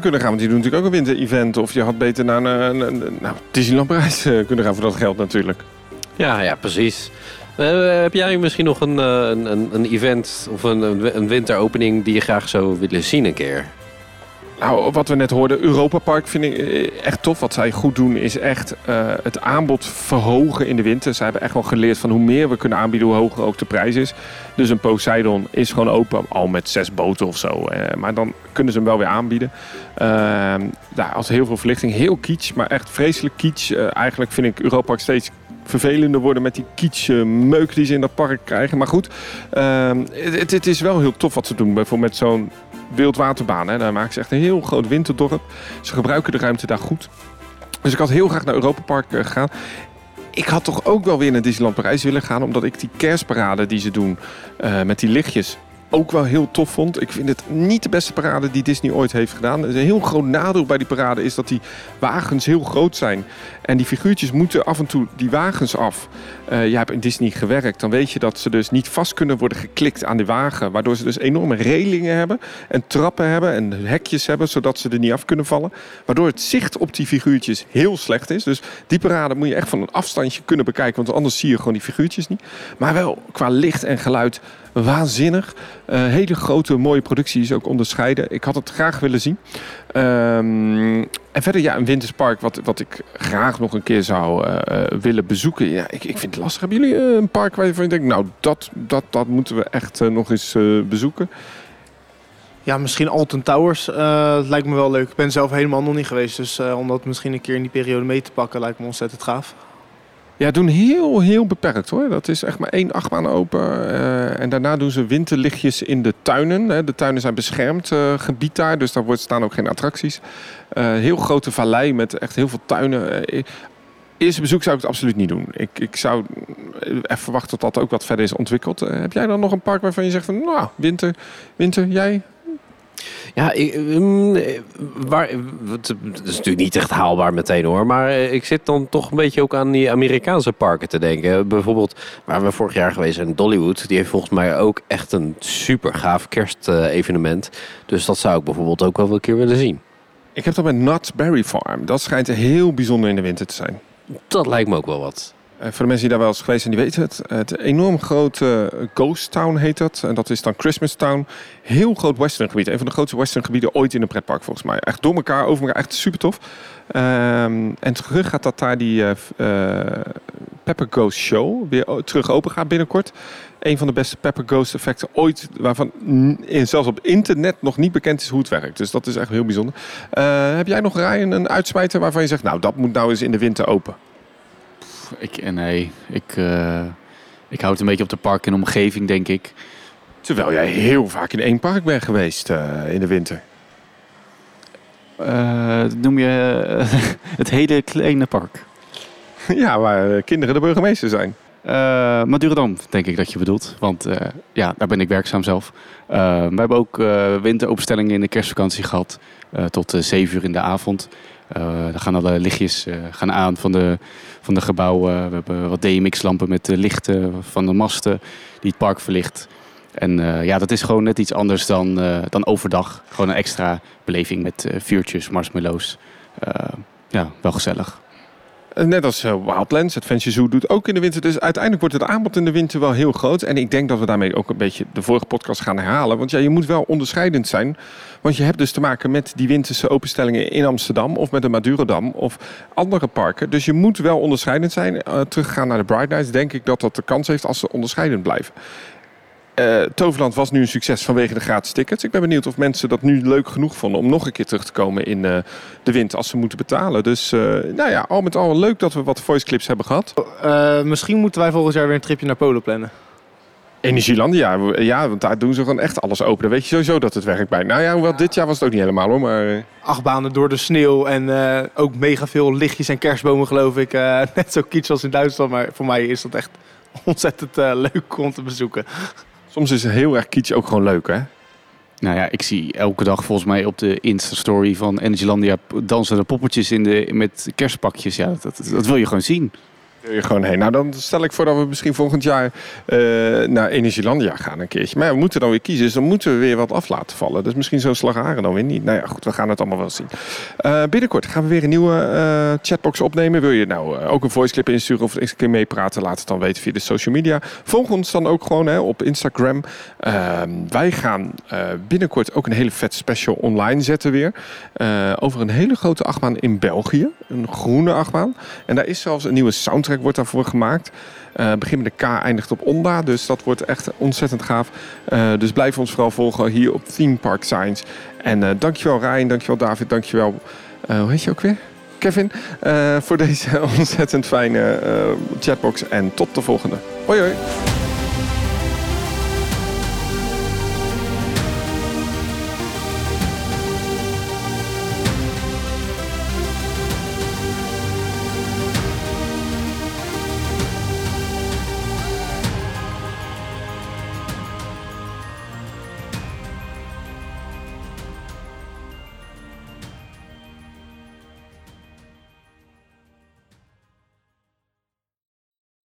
kunnen gaan, want die doen natuurlijk ook een winter-event. Of je had beter naar een, een, een- nou, kunnen gaan voor dat geld natuurlijk. Ja, ja, precies. Eh, heb jij misschien nog een, een, een, event of een, een, een winteropening die je graag zou willen zien een keer? Nou, wat we net hoorden, Europa Park vind ik eh, echt tof. Wat zij goed doen is echt eh, het aanbod verhogen in de winter. Zij hebben echt wel geleerd van hoe meer we kunnen aanbieden, hoe hoger ook de prijs is. Dus een Poseidon is gewoon open, al met zes boten of zo. Eh, maar dan kunnen ze hem wel weer aanbieden. Uh, als heel veel verlichting, heel kitsch, maar echt vreselijk kitsch. Eigenlijk vind ik Europa Park steeds vervelender worden met die kitsch eh, meuk die ze in dat park krijgen. Maar goed, ehm, het, het is wel heel tof wat ze doen. Bijvoorbeeld met zo'n wildwaterbaan. Hè. Daar maken ze echt een heel groot winterdorp. Ze gebruiken de ruimte daar goed. Dus ik had heel graag naar Europa Park eh, gegaan. Ik had toch ook wel weer naar Disneyland Parijs willen gaan. Omdat ik die kerstparade die ze doen eh, met die lichtjes ook wel heel tof vond. Ik vind het niet de beste parade die Disney ooit heeft gedaan. Een heel groot nadeel bij die parade is dat die wagens heel groot zijn. En die figuurtjes moeten af en toe die wagens af. Uh, je hebt in Disney gewerkt, dan weet je dat ze dus niet vast kunnen worden geklikt aan die wagen. Waardoor ze dus enorme relingen hebben en trappen hebben en hekjes hebben, zodat ze er niet af kunnen vallen. Waardoor het zicht op die figuurtjes heel slecht is. Dus die parade moet je echt van een afstandje kunnen bekijken, want anders zie je gewoon die figuurtjes niet. Maar wel qua licht en geluid waanzinnig. Uh, hele grote, mooie producties ook onderscheiden. Ik had het graag willen zien. Um, en verder, ja, een winterspark wat, wat ik graag nog een keer zou uh, willen bezoeken. Ja, ik, ik vind het lastig. Hebben jullie een park waarvan je denkt, nou, dat, dat, dat moeten we echt nog eens bezoeken? Ja, misschien Alton Towers uh, lijkt me wel leuk. Ik ben zelf helemaal nog niet geweest. Dus om dat misschien een keer in die periode mee te pakken lijkt me ontzettend gaaf. Ja, doen heel, heel beperkt hoor. Dat is echt maar één achtbaan open. Uh, en daarna doen ze winterlichtjes in de tuinen. Hè. De tuinen zijn beschermd uh, gebied daar, dus daar staan ook geen attracties. Uh, heel grote vallei met echt heel veel tuinen. Eerste bezoek zou ik het absoluut niet doen. Ik, ik zou even verwachten tot dat ook wat verder is ontwikkeld. heb jij dan nog een park waarvan je zegt van, nou, winter, winter, jij? Ja, ik, um, waar, het is natuurlijk niet echt haalbaar meteen hoor. Maar ik zit dan toch een beetje ook aan die Amerikaanse parken te denken. Bijvoorbeeld waar we vorig jaar geweest zijn, Dollywood. Die heeft volgens mij ook echt een super gaaf kerstevenement. Dus dat zou ik bijvoorbeeld ook wel een keer willen zien. Ik heb dat met Knott's Berry Farm. Dat schijnt heel bijzonder in de winter te zijn. Dat lijkt me ook wel wat. Uh, voor de mensen die daar wel eens geweest zijn, die weten het. Het enorm grote Ghost Town heet dat. En dat is dan Christmas Town. Heel groot western gebied. Een van de grootste western gebieden ooit in een pretpark volgens mij. Echt door elkaar, over elkaar. Echt super tof. Um, en terug gaat dat daar die uh, uh, Pepper Ghost Show weer terug open gaat binnenkort. Een van de beste Pepper Ghost effecten ooit. Waarvan zelfs op internet nog niet bekend is hoe het werkt. Dus dat is echt heel bijzonder. heb jij nog Ryan een uitsmijter waarvan je zegt... Nou, dat moet nou eens in de winter open? Ik, nee, ik, uh, ik houd het een beetje op de park en omgeving, denk ik. Terwijl jij heel vaak in één park bent geweest uh, in de winter. Uh, noem je [laughs] het hele kleine park? [laughs] ja, waar kinderen de burgemeester zijn. Madurodam, denk ik dat je bedoelt. Want ja, daar ben ik werkzaam zelf. we hebben ook winteropenstellingen in de kerstvakantie gehad. tot zeven uur in de avond. Uh, dan gaan alle lichtjes uh, gaan aan van de, van de gebouwen. We hebben wat DMX-lampen met de lichten van de masten die het park verlicht. En ja, dat is gewoon net iets anders dan, dan overdag. Gewoon een extra beleving met vuurtjes, marshmallows. ja, wel gezellig. Net als Wildlands, Adventure Zoo doet ook in de winter. Dus uiteindelijk wordt het aanbod in de winter wel heel groot. En ik denk dat we daarmee ook een beetje de vorige podcast gaan herhalen. Want ja, je moet wel onderscheidend zijn. Want je hebt dus te maken met die winterse openstellingen in Amsterdam... of met de Madurodam of andere parken. Dus je moet wel onderscheidend zijn. Uh, teruggaan naar de Bright Nights, denk ik dat dat de kans heeft als ze onderscheidend blijven. Uh, Toverland was nu een succes vanwege de gratis tickets. Ik ben benieuwd of mensen dat nu leuk genoeg vonden om nog een keer terug te komen in uh, de wind als ze moeten betalen. Dus uh, nou ja, al met al leuk dat we wat voice clips hebben gehad. misschien moeten wij volgend jaar weer een tripje naar Polen plannen. Energieland, ja, ja, want daar doen ze gewoon echt alles open. Dan weet je sowieso dat het werkt bij. Nou ja, hoewel, dit jaar was het ook niet helemaal hoor. Maar... Acht banen door de sneeuw en ook mega veel lichtjes en kerstbomen geloof ik. [laughs] Net zo kitsch als in Duitsland, maar voor mij is dat echt [laughs] ontzettend leuk om te bezoeken. Soms is heel erg kitsch ook gewoon leuk hè? Nou ja, ik zie elke dag volgens mij op de Insta-story van Energylandia dansende poppetjes in de, met kerstpakjes. Ja, dat, dat wil je gewoon zien gewoon. Nou, dan stel ik voor dat we misschien volgend jaar uh, naar Energielandia gaan een keertje. Maar we moeten dan weer kiezen, dus dan moeten we weer wat af laten vallen. Dus misschien zo'n slagaren dan weer niet. Nou ja, goed, we gaan het allemaal wel zien. Uh, binnenkort gaan we weer een nieuwe uh, chatbox opnemen. Wil je nou ook een voice clip insturen of eens een keer meepraten? Laat het dan weten via de social media. Volg ons dan ook gewoon hè, op Instagram. Ehm, wij gaan binnenkort ook een hele vet special online zetten weer. over een hele grote achtbaan in België. Een groene achtbaan. En daar is zelfs een nieuwe soundtrack wordt daarvoor gemaakt. Uh, begin met de K, eindigt op Onda. Dus dat wordt echt ontzettend gaaf. Uh, dus blijf ons vooral volgen hier op Theme Park Science. En uh, dankjewel Ryan, dankjewel David, dankjewel... hoe heet je ook weer? Kevin, voor deze [laughs] ontzettend fijne chatbox. En tot de volgende. Hoi hoi.